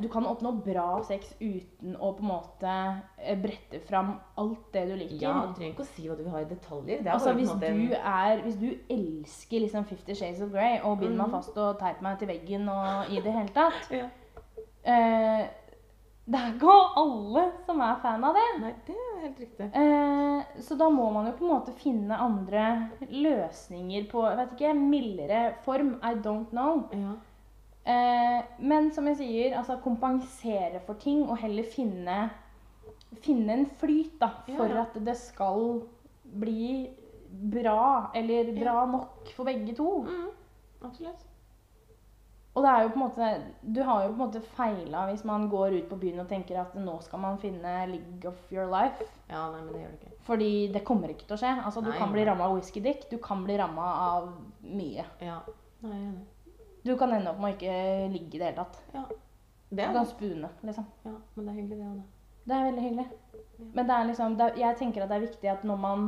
Du kan oppnå bra sex uten å på en måte eh, brette fram alt det du liker. ja, du trenger ikke å si hva du vil ha i detaljer. Det er Altså, hvis du, er, hvis du elsker liksom Fifty Shades of Grey og binder meg Mhm. fast og teip meg til veggen og i det hele tatt <laughs> ja. eh, Det er ikke alle som er fan av det. Nei, det er helt riktig. Eh, så da må man jo på en måte finne andre løsninger på vet ikke, mildere form. I don't know. Ja. Eh, men som jeg sier, altså kompensere for ting og heller finne, finne en flyt da, for ja. at det skal bli bra, eller bra nok for begge to. Mm, absolutt. Og det er jo på en måte, du har jo på en måte feila hvis man går ut på byen og tenker at nå skal man finne league of your life. Ja, nei, men det gjør det ikke. Fordi det kommer ikke til å skje. Altså, du kan bli nei. ramma av whisky dick, du kan bli ramma av mye. Ja. Nei, jeg er enig. Du kan ende opp med å ikke ligge i det hele tatt. Ja. Det Du er kan det. spune, liksom. Ja, men det er hyggelig, det òg, da. Det er veldig hyggelig. Men det er liksom, det er, jeg tenker at det er viktig at når man,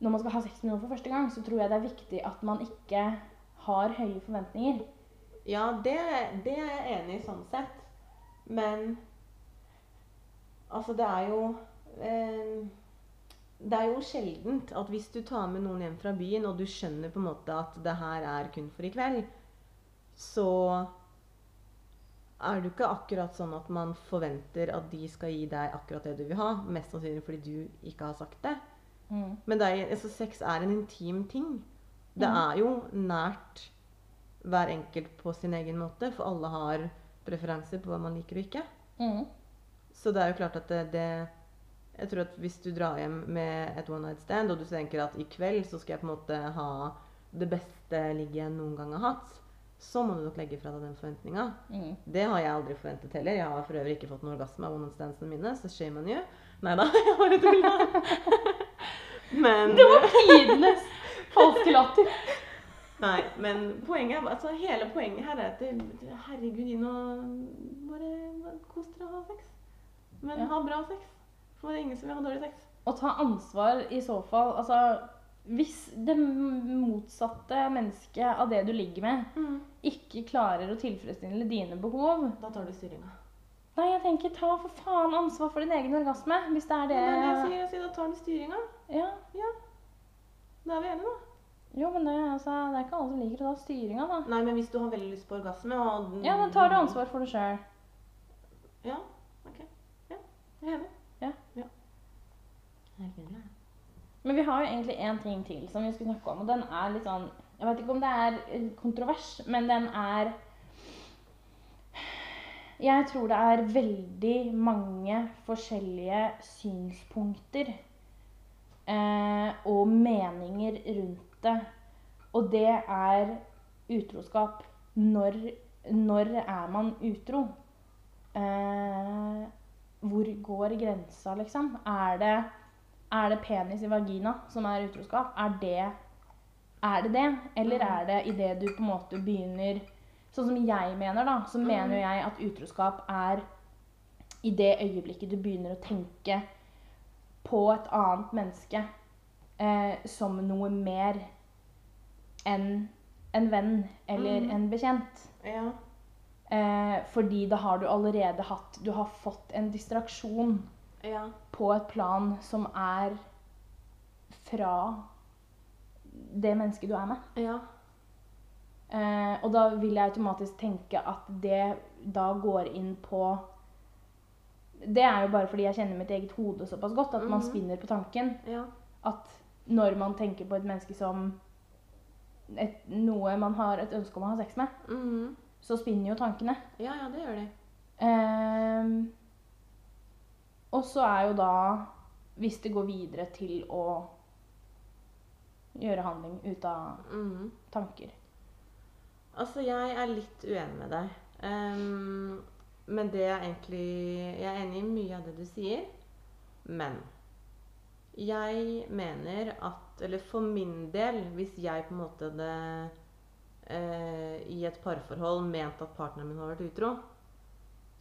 når man skal ha sex med noen for første gang, så tror jeg det er viktig at man ikke har høye forventninger. Ja, det, det er jeg enig i sånn sett. Men altså, det er jo eh, Det er jo sjeldent at hvis du tar med noen hjem fra byen, og du skjønner på en måte at det her er kun for i kveld, så er det jo ikke akkurat sånn at man forventer at de skal gi deg akkurat det du vil ha. Mest sannsynlig fordi du ikke har sagt det. Mm. Men det er, altså, sex er en intim ting. Det mm. er jo nært hver enkelt på sin egen måte, for alle har preferanser på hva man liker og ikke. Mm. Så det er jo klart at det, det Jeg tror at hvis du drar hjem med et one night stand, og du tenker at i kveld så skal jeg på en måte ha det beste ligget jeg noen gang har hatt, så må du nok legge fra deg den forventninga. Mm. Det har jeg aldri forventet heller. Jeg har for øvrig ikke fått noen orgasme av one night standsene mine, så shame on you. Nei da, <laughs> jeg bare tulla. Men Det var tidenes falske latter. Nei, men poenget er, altså hele poenget her er at det, herregud, gi nå bare, kos dere og ha sex. Men Ja. ha bra sex. For det er ingen som vil ha dårlig sex. Å ta ansvar i så fall Altså, hvis det motsatte mennesket av det du ligger med, ikke klarer å tilfredsstille dine behov Da tar du styringa. Nei, jeg tenker ta for faen ansvar for din egen orgasme, hvis det er Det det jeg sier. Jeg sier da tar du styringa. Ja. Da er vi enige, da. Jo, men det, altså, det er ikke alle som liker å ta styringa, da. Nei, men hvis du har veldig lyst på orgasme og Ja, da tar du ansvar for det sjøl. Ja, ok. Ja, jeg er enig. Ja. ja. Men vi har jo egentlig én ting til som vi skulle snakke om, og den er litt sånn Jeg vet ikke om det er eh, kontrovers, men den er Jeg tror det er veldig mange forskjellige synspunkter eh, og meninger rundt det. Og det er utroskap. Når, når er man utro? Eh, hvor går grensa, liksom? Er det, er det penis i vagina som er utroskap? Er det er det det? Eller Mm. er det idet du på en måte begynner Sånn som jeg mener, da, så Mm. mener jeg at utroskap er i det øyeblikket du begynner å tenke på et annet menneske eh, som noe mer enn en venn eller Mm. en bekjent. Ja. Eh, fordi da har du allerede hatt Du har fått en distraksjon Ja. på et plan som er fra det mennesket du er med. Ja. Eh, og da vil jeg automatisk tenke at det da går inn på Det er jo bare fordi jeg kjenner mitt eget hode såpass godt at man Mhm. spinner på tanken. Ja. At når man tenker på et menneske som et, noe man har et ønske om å ha sex med, Mhm. så spinner jo tankene. ja, ja, det gjør de. Ehm, og så er jo da Hvis det går videre til å gjøre handling ut av mm. tanker. Altså, jeg er litt uenig med deg. Um, men det er egentlig Jeg er enig i mye av det du sier. Men jeg mener at Eller for min del, hvis jeg på en måte hadde uh, i et parforhold ment at partneren min har vært utro,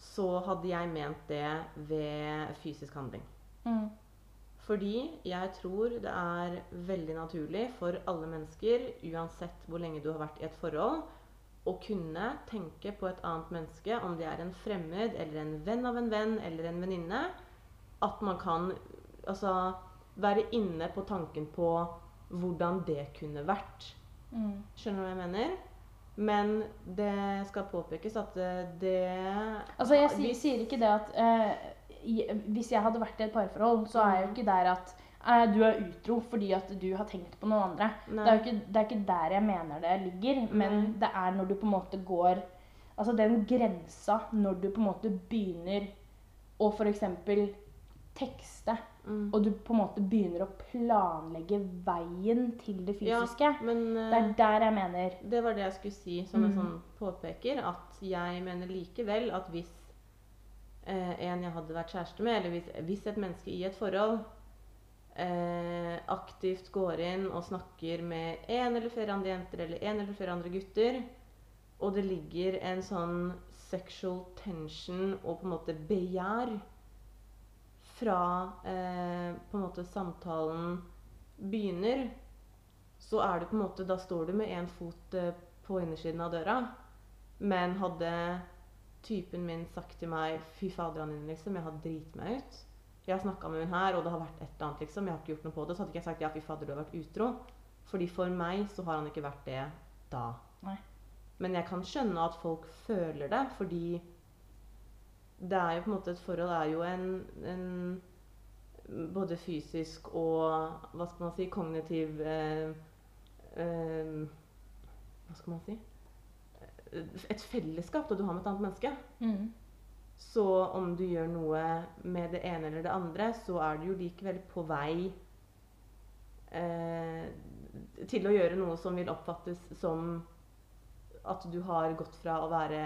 så hadde jeg ment det ved fysisk handling. Mm. Fordi jeg tror det er veldig naturlig for alle mennesker, uansett hvor lenge du har vært i et forhold, å kunne tenke på et annet menneske, om det er en fremmed eller en venn av en venn eller en venninne, at man kan altså, være inne på tanken på hvordan det kunne vært. Mm. Skjønner du hva jeg mener? Men det skal påpekes at det Altså, jeg sier, sier ikke det at eh, Hvis jeg hadde vært i et parforhold, så er jeg jo ikke der at eh, du er utro fordi at du har tenkt på noen andre. Det er ikke, det er ikke der jeg mener det ligger, men Nei. det er når du på en måte går Altså den grensa når du på en måte begynner å f.eks. tekste, Mm. og du på en måte begynner å planlegge veien til det Ja, fysiske. Men Det er eh, der jeg mener. det var det jeg skulle si som en Mm. sånn påpeker. At jeg mener likevel at hvis eh, en jeg hadde vært kjæreste med, eller hvis, hvis et menneske i et forhold eh, aktivt går inn og snakker med en eller flere andre jenter eller en eller flere andre gutter, og det ligger en sånn sexual tension og på en måte begjær fra eh, på en måte samtalen begynner, så er det på en måte Da står du med én fot eh, på innersiden av døra. Men hadde typen min sagt til meg Fy fader, Anine, liksom, jeg har driti meg ut. Jeg har snakka med hun her, og det har vært et eller annet, liksom. Jeg har ikke gjort noe på det. Så hadde ikke jeg sagt ja, fy fader, du har vært utro. Fordi for meg så har han ikke vært det da. Nei. Men jeg kan skjønne at folk føler det, fordi det er jo på en måte Et forhold er jo en, en både fysisk og hva skal man si kognitiv eh, eh, Hva skal man si Et fellesskap da du har med et annet menneske. Mm. Så om du gjør noe med det ene eller det andre, så er du jo likevel på vei eh, til å gjøre noe som vil oppfattes som at du har gått fra å være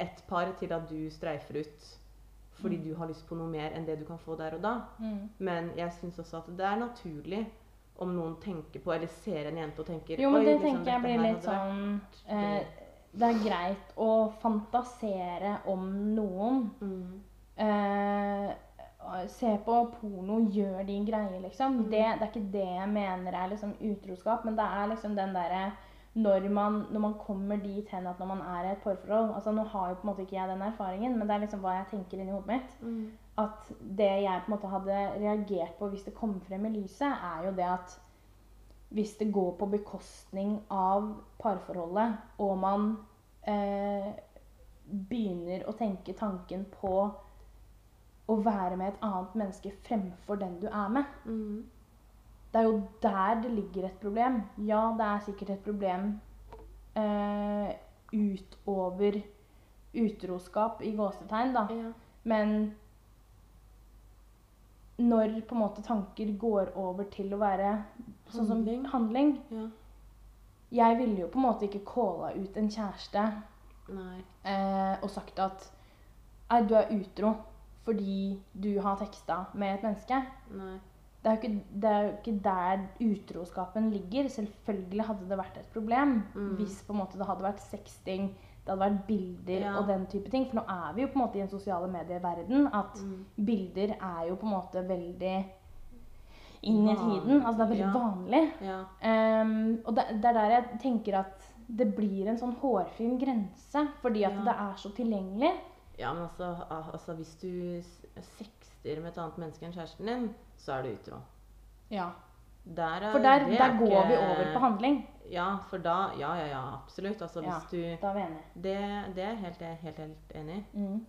ett par til at du streifer ut fordi Mm. du har lyst på noe mer enn det du kan få der og da. Mm. Men jeg syns også at det er naturlig om noen tenker på, eller ser en jente og tenker Jo, men «Oi, det liksom, tenker jeg blir litt sånn eh, Det er greit å fantasere om noen. mm. Eh, se på porno, gjør din greie, liksom. Mm. Det, det er ikke det jeg mener er liksom utroskap, men det er liksom den derre når man, når man kommer dit hen at når man er i et parforhold altså Nå har jo på en måte ikke jeg den erfaringen, men det er liksom hva jeg tenker inni hodet mitt. Mm. At det jeg på en måte hadde reagert på hvis det kom frem i lyset, er jo det at hvis det går på bekostning av parforholdet, og man eh, begynner å tenke tanken på å være med et annet menneske fremfor den du er med Mm. Det er jo der det ligger et problem. Ja, det er sikkert et problem eh, utover utroskap i gåsetegn, da. Ja. Men når på en måte tanker går over til å være sånn som Handling. handling ja. Jeg ville jo på en måte ikke calla ut en kjæreste eh, og sagt at Nei, du er utro fordi du har teksta med et menneske. Nei. Det er, jo ikke, det er jo ikke der utroskapen ligger. Selvfølgelig hadde det vært et problem Mm. hvis på en måte det hadde vært sexting, det hadde vært bilder Ja. og den type ting. For nå er vi jo på en måte i en sosiale medieverden at Mm. bilder er jo på en måte veldig inn i tiden. Altså det er veldig ja. vanlig. Ja. Um, og det, det er der jeg tenker at det blir en sånn hårfin grense, fordi at det er så tilgjengelig. ja, men altså, altså Hvis du s- sexter med et annet menneske enn kjæresten din, så er du utro. Ja. Der er, For der, der er går ikke- vi over på handling. Ja, for da Ja, ja, ja, absolutt. Altså, Ja. hvis du Da er vi enige. Det, det er jeg helt, helt, helt enig i. Mm.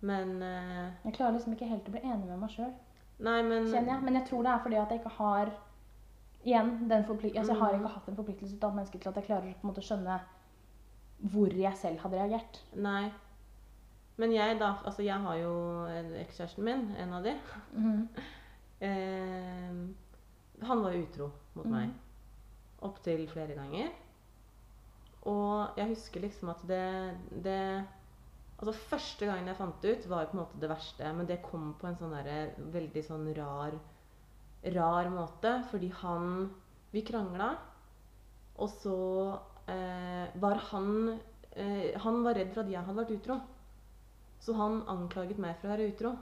Men uh, Jeg klarer liksom ikke helt å bli enig med meg sjøl, men kjenner jeg. Men jeg tror det er fordi at jeg ikke har Igjen, den forplik altså, jeg har ikke hatt en forpliktelse til et annet menneske til at jeg klarer å skjønne hvor jeg selv hadde reagert. Nei. Men jeg, da Altså, jeg har jo ekskjæresten min, en av de. Mm. Eh, han var utro mot mm. meg. Opptil flere ganger. Og jeg husker liksom at det, det Altså Første gangen jeg fant det ut, var på en måte det verste. Men det kom på en sånn derre veldig sånn rar rar måte, fordi han Vi krangla, og så eh, var han eh, Han var redd for at jeg hadde vært utro. Så han anklaget meg for å være utro.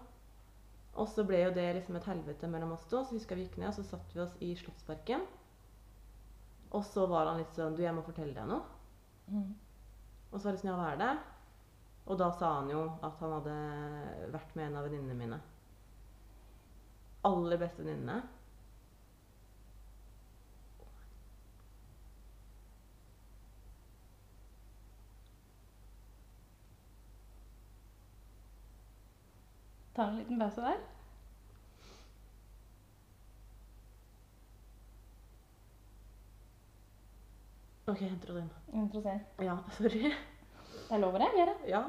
Og så ble jo det liksom et helvete mellom oss to. Så husker vi gikk ned, og så satte vi oss i Slottsparken. Og så var han litt sånn Du, jeg må fortelle deg noe. Mm. Og så var det sånn, ja, hva er det? Og da sa han jo at han hadde vært med en av venninnene mine. Aller beste venninnene. Ta en liten pause der. OK, henter det inn. Interessant. Ja, sorry. Det er lov å reagere. Ja.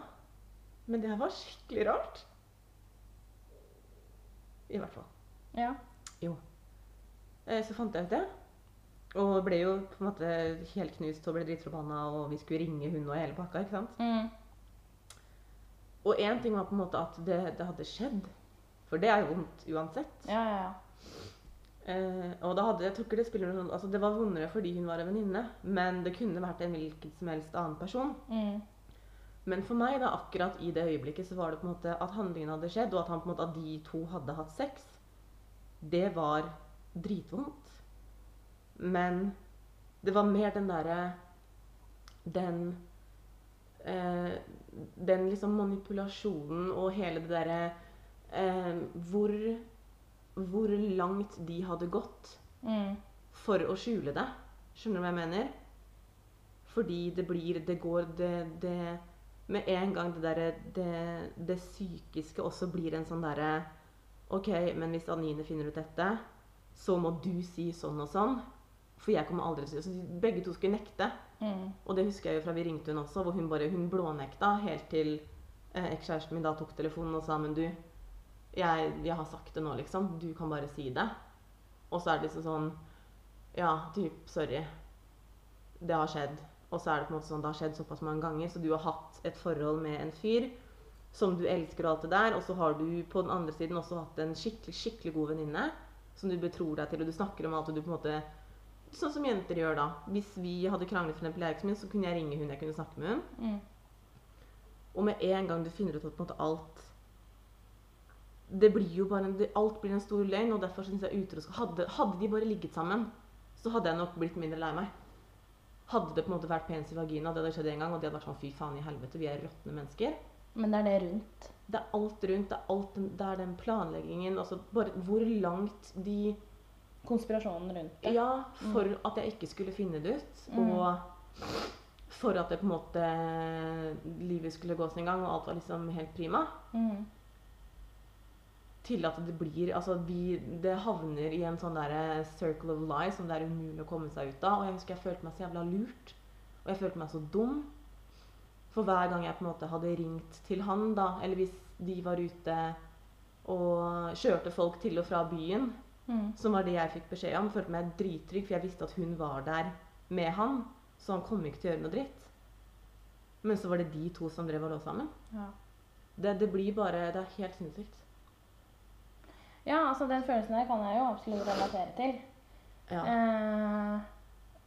Men det her var skikkelig rart. I hvert fall. Ja. Jo. Så fant jeg ut det. Og ble jo på en måte helt knust og ble dritforbanna, og vi skulle ringe hun og hele pakka. ikke sant? Mm. Og én ting var på en måte at det, det hadde skjedd. For det er jo vondt uansett. Ja, ja, ja. Eh, og da hadde, jeg tror ikke det spiller noen altså Det var vondere fordi hun var en venninne, men det kunne vært en hvilken som helst annen person. Mm. Men for meg, da, akkurat i det øyeblikket, så var det på en måte at handlingen hadde skjedd, og at, han, på en måte, at de to hadde hatt sex. Det var dritvondt. Men det var mer den derre Den eh, Den liksom manipulasjonen og hele det derre eh, hvor, hvor langt de hadde gått Mm. for å skjule det. Skjønner du hva jeg mener? Fordi det blir Det går det, det Med en gang det derre det, det psykiske også blir en sånn derre OK, men hvis Anine finner ut dette, så må du si sånn og sånn. For jeg kommer aldri til å si så Begge to skulle nekte. Mm. Og det husker jeg jo fra vi ringte hun også, hvor hun bare hun blånekta helt til eh, ekskjæresten min da tok telefonen og sa men du, jeg, jeg har sagt det nå, liksom. Du kan bare si det. Og så er det liksom sånn Ja, typ, sorry. Det har skjedd. Og så er det på en måte sånn det har skjedd såpass mange ganger, så du har hatt et forhold med en fyr som du elsker og alt det der, og så har du på den andre siden også hatt en skikkelig, skikkelig god venninne som du betror deg til, og du snakker om alt, og du på en måte Sånn som jenter gjør da. Hvis vi hadde kranglet, for eksempel, jeg min, så kunne jeg ringe hun, jeg kunne snakke med hun. Mm. Og med en gang du finner ut at på en måte alt Det blir jo bare en, det, Alt blir en stor løgn, og derfor syns jeg utroskap hadde, hadde de bare ligget sammen, så hadde jeg nok blitt mindre lei meg. Hadde det på en måte vært penis i vagina, det hadde skjedd en gang, og de hadde vært sånn fy faen i helvete, vi er råtne mennesker. Men det er det rundt. Det er alt rundt, det er, alt det er den planleggingen, altså bare hvor langt de Konspirasjonen rundt det. Ja, for at jeg ikke skulle finne det ut. Mm. Og for at det på en måte livet skulle gå sin gang, og alt var liksom helt prima. Mm. Til at det blir Altså, vi, det havner i en sånn derre circle of lies som det er umulig å komme seg ut av. Og jeg husker jeg følte meg så jævla lurt. Og jeg følte meg så dum. For hver gang jeg på en måte hadde ringt til han, da, eller hvis de var ute og kjørte folk til og fra byen, Mm. som var det jeg fikk beskjed om. Følte meg drittrygg, for jeg visste at hun var der med han. Så han kom ikke til å gjøre noe dritt. Men så var det de to som drev og lå sammen. Ja. Det, det blir bare Det er helt sinnssykt. ja, altså den følelsen der kan jeg jo absolutt relatere til. Ja. Eh,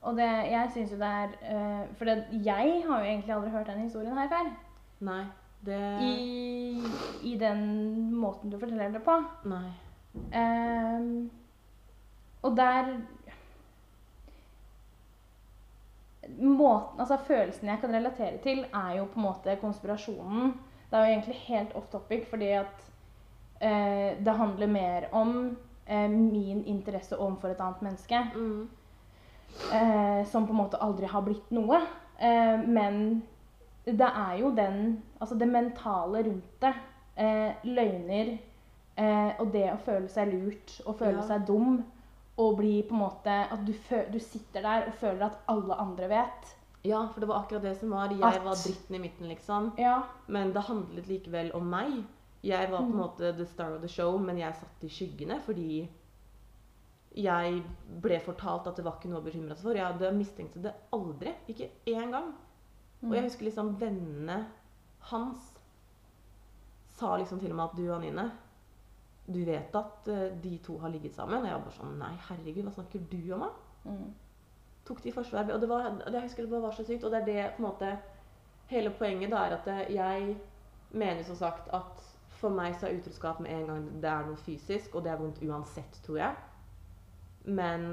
og det, jeg syns jo det er eh, For det, jeg har jo egentlig aldri hørt den historien her før. Nei, det I, I den måten du forteller det på. Nei. Ehm, og der måten, altså Følelsen jeg kan relatere til, er jo på en måte konspirasjonen. Det er jo egentlig helt off topic, fordi at eh, det handler mer om eh, min interesse overfor et annet menneske. Mm. eh, som på en måte aldri har blitt noe. Eh, men det er jo den Altså det mentale rundt det. Eh, løgner eh, og det å føle seg lurt og føle Ja. seg dum. Og bli på en måte At du, du sitter der og føler at alle andre vet. Ja, for det var akkurat det som var. Jeg At- var dritten i midten, liksom. Ja. Men det handlet likevel om meg. Jeg var på en Mm. måte the star of the show, men jeg satt i skyggene fordi jeg ble fortalt at det var ikke noe å bekymre seg for. Jeg hadde mistenkt det aldri. Ikke én gang. Og jeg husker liksom vennene hans sa liksom til meg at du, Anine, Du vet at eh, de to har ligget sammen? Og jeg var bare sånn Nei, herregud, hva snakker du om, da? Mm. tok de forsvar. Og det var, det, jeg husker det bare var så sykt. Og det er det på en måte Hele poenget da er at jeg mener som sagt at for meg så er utroskap med en gang det er noe fysisk, og det er vondt uansett, tror jeg. Men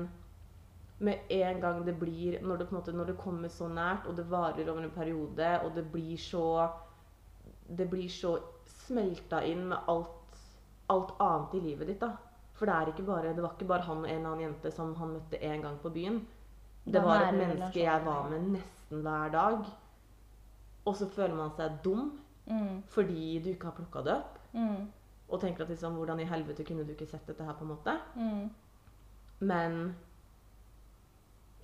med en gang det blir Når det, på en måte, når det kommer så nært, og det varer over en periode, og det blir så Det blir så smelta inn med alt, alt annet i livet ditt, da. For det, er ikke bare, det var ikke bare han og en annen jente som han møtte én gang på byen. Det var et menneske jeg var med nesten hver dag. Og så føler man seg dum Mm. fordi du ikke har plukka det opp. Mm. Og tenker at liksom, hvordan i helvete kunne du ikke sett dette her, på en måte. Mm. Men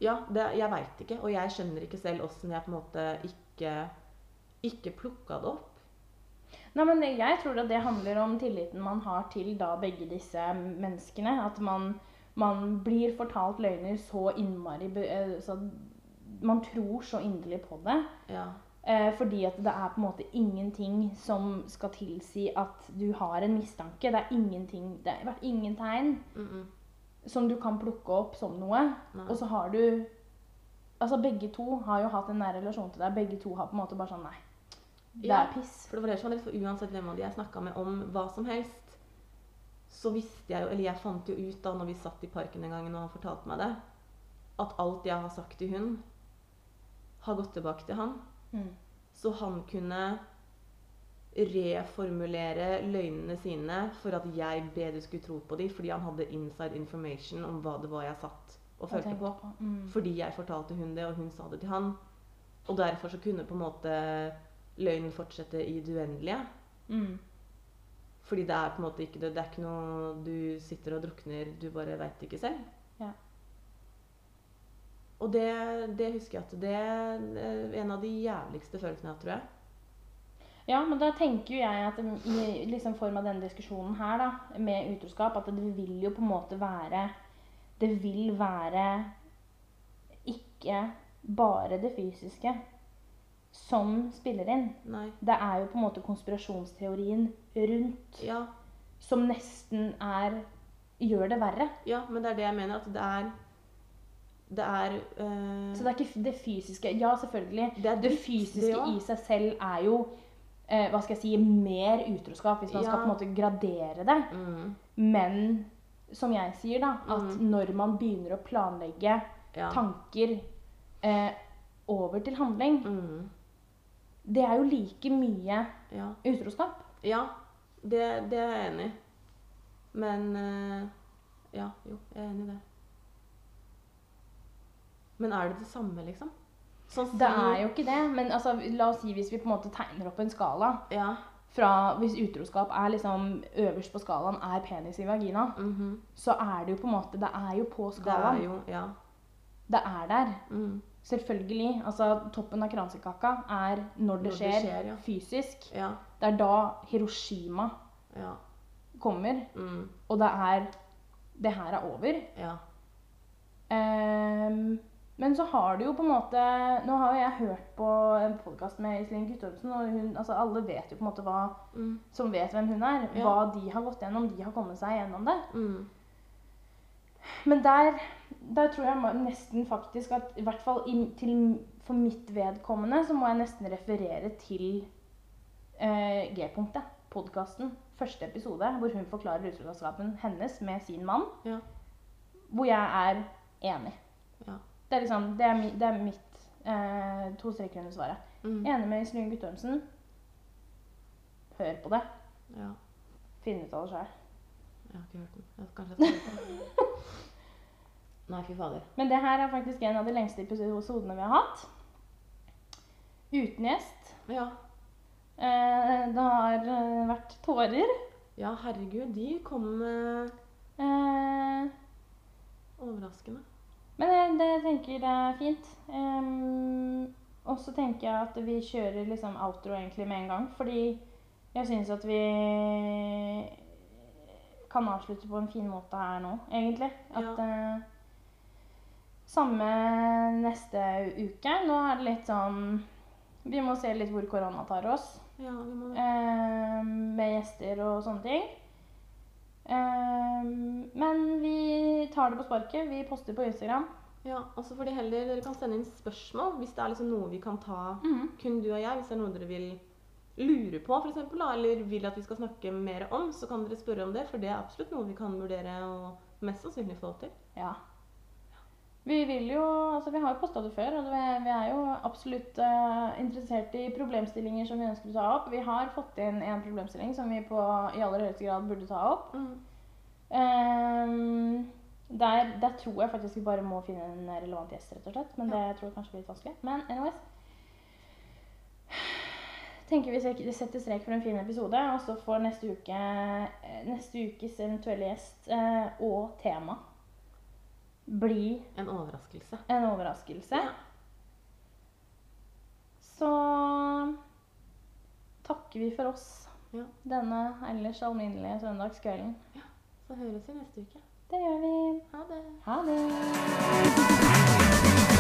ja, det, jeg veit ikke. Og jeg skjønner ikke selv åssen jeg på en måte ikke, ikke plukka det opp. Nei, men Jeg tror at det handler om tilliten man har til da begge disse menneskene. At man, man blir fortalt løgner så innmari eh, så Man tror så inderlig på det. Ja. Eh, fordi at det er på en måte ingenting som skal tilsi at du har en mistanke. Det er ingenting, det har vært ingen tegn Mm -mm. som du kan plukke opp som noe. Nei. Og så har du Altså begge to har jo hatt en nær relasjon til deg. Begge to har på en måte bare sånn Nei, det Ja. er piss. For det var det som var for uansett hvem av de jeg snakka med om hva som helst, så visste jeg jo, eller jeg fant jo ut da når vi satt i parken en gang og han fortalte meg det, at alt jeg har sagt til hun, har gått tilbake til han. Mm. Så han kunne reformulere løgnene sine for at jeg bedre skulle tro på dem, fordi han hadde inside information om hva det var jeg satt og følte på. på. Mm. Fordi jeg fortalte hun det, og hun sa det til han. Og derfor så kunne på en måte løgnen fortsette i det uendelige. Mm. Fordi det er på en måte ikke det, det er ikke noe du sitter og drukner, du bare veit ikke selv. Ja. Og det, det husker jeg at det er en av de jævligste følelsene jeg har, tror jeg. Ja, men da tenker jo jeg at i liksom form av denne diskusjonen her, da, med utroskap, at det vil jo på en måte være Det vil være ikke bare det fysiske som spiller inn. Nei. Det er jo på en måte konspirasjonsteorien rundt Ja, som nesten er gjør det verre. ja, men det er det jeg mener. At det er Det er øh, Så det er ikke det fysiske Ja, selvfølgelig. Det er Det fysiske det ja. i seg selv er jo eh, hva skal jeg si, mer utroskap, hvis man skal på en måte gradere det. mm, Men som jeg sier, da, at mm. når man begynner å planlegge Ja. tanker eh, over til handling, Mm, det er jo like mye ja. utroskap. ja det, det er jeg enig i. Men øh, Ja, jo, jeg er enig i det. Men er det det samme, liksom? Sånn Det er jo ikke det, men altså, la oss si hvis vi på en måte tegner opp en skala Ja. fra hvis utroskap er liksom øverst på skalaen er penis i vagina, mhm. så er det jo på en måte Det er jo på skalaen. Det er jo Ja. Det er der. Mm, Selvfølgelig. Altså, toppen av kransekaka er når det Når det skjer, skjer, ja. fysisk. ja. Det er da Hiroshima Ja. kommer, Mm, og det er Det her er over. ja. Ehm, men så har du jo på en måte Nå har jo jeg hørt på en podkast med Iselin Guttormsen, og hun, altså alle vet jo på en måte hva Mm, Som vet hvem hun er. Hva de har gått gjennom. De har kommet seg gjennom det. mm, Men der, der tror jeg nesten faktisk at i hvert fall til, for mitt vedkommende så må jeg nesten referere til eh, G-punktet, podkasten. Første episode hvor hun forklarer utroskapen hennes med sin mann. Ja. Hvor jeg er enig. Ja. Det er liksom, det er, mi, det er mitt eh, to streker under svaret. mm, Enig med Iselin Guttormsen. Hør på det. ja. Finn ut av det sjøl. Jeg har ikke hørt den. Jeg, kanskje jeg skal høre den. <laughs> Nei, fy fader. Men det her er faktisk en av de lengste episodene vi har hatt. Uten gjest. Ja. Eh, det har eh, vært tårer. ja, herregud. De kom eh, Eh, overraskende. men det, det, tenker jeg er fint. Em, og så tenker jeg at vi kjører liksom outro egentlig med en gang. Fordi jeg syns at vi kan avslutte på en fin måte her nå, egentlig. At eh, Samme neste uke. Nå er det litt sånn Vi må se litt hvor korona tar oss. Ja, vi må det. eh, med gjester og sånne ting. Ehm, men vi tar det på sparket. Vi poster på Instagram. Ja, og så får de heller, Dere kan sende inn spørsmål hvis det er liksom noe vi kan ta mm. kun du og jeg. Hvis det er noe dere vil lure på, for eksempel, da, eller vil at vi skal snakke mer om, så kan dere spørre om det. For det er absolutt noe vi kan vurdere og mest sannsynlig få til. Ja. Vi vil jo Altså, vi har jo posta det før, og vi er jo absolutt uh, interessert i problemstillinger som vi ønsker å ta opp. Vi har fått inn en problemstilling som vi på i aller høyeste grad burde ta opp. Ehm, der, der tror jeg faktisk vi bare må finne en relevant gjest, rett og slett. Men det tror jeg kanskje blir litt vanskelig. Men anyways. Tenker vi setter strek for en fin episode, og så får neste uke eh, neste ukes eventuelle gjest eh, og tema bli En overraskelse. en overraskelse. Ja. Så takker vi for oss Ja. denne ellers alminnelige søndagskvelden. Så høres vi neste uke. Det gjør vi. Ha det. Ha det.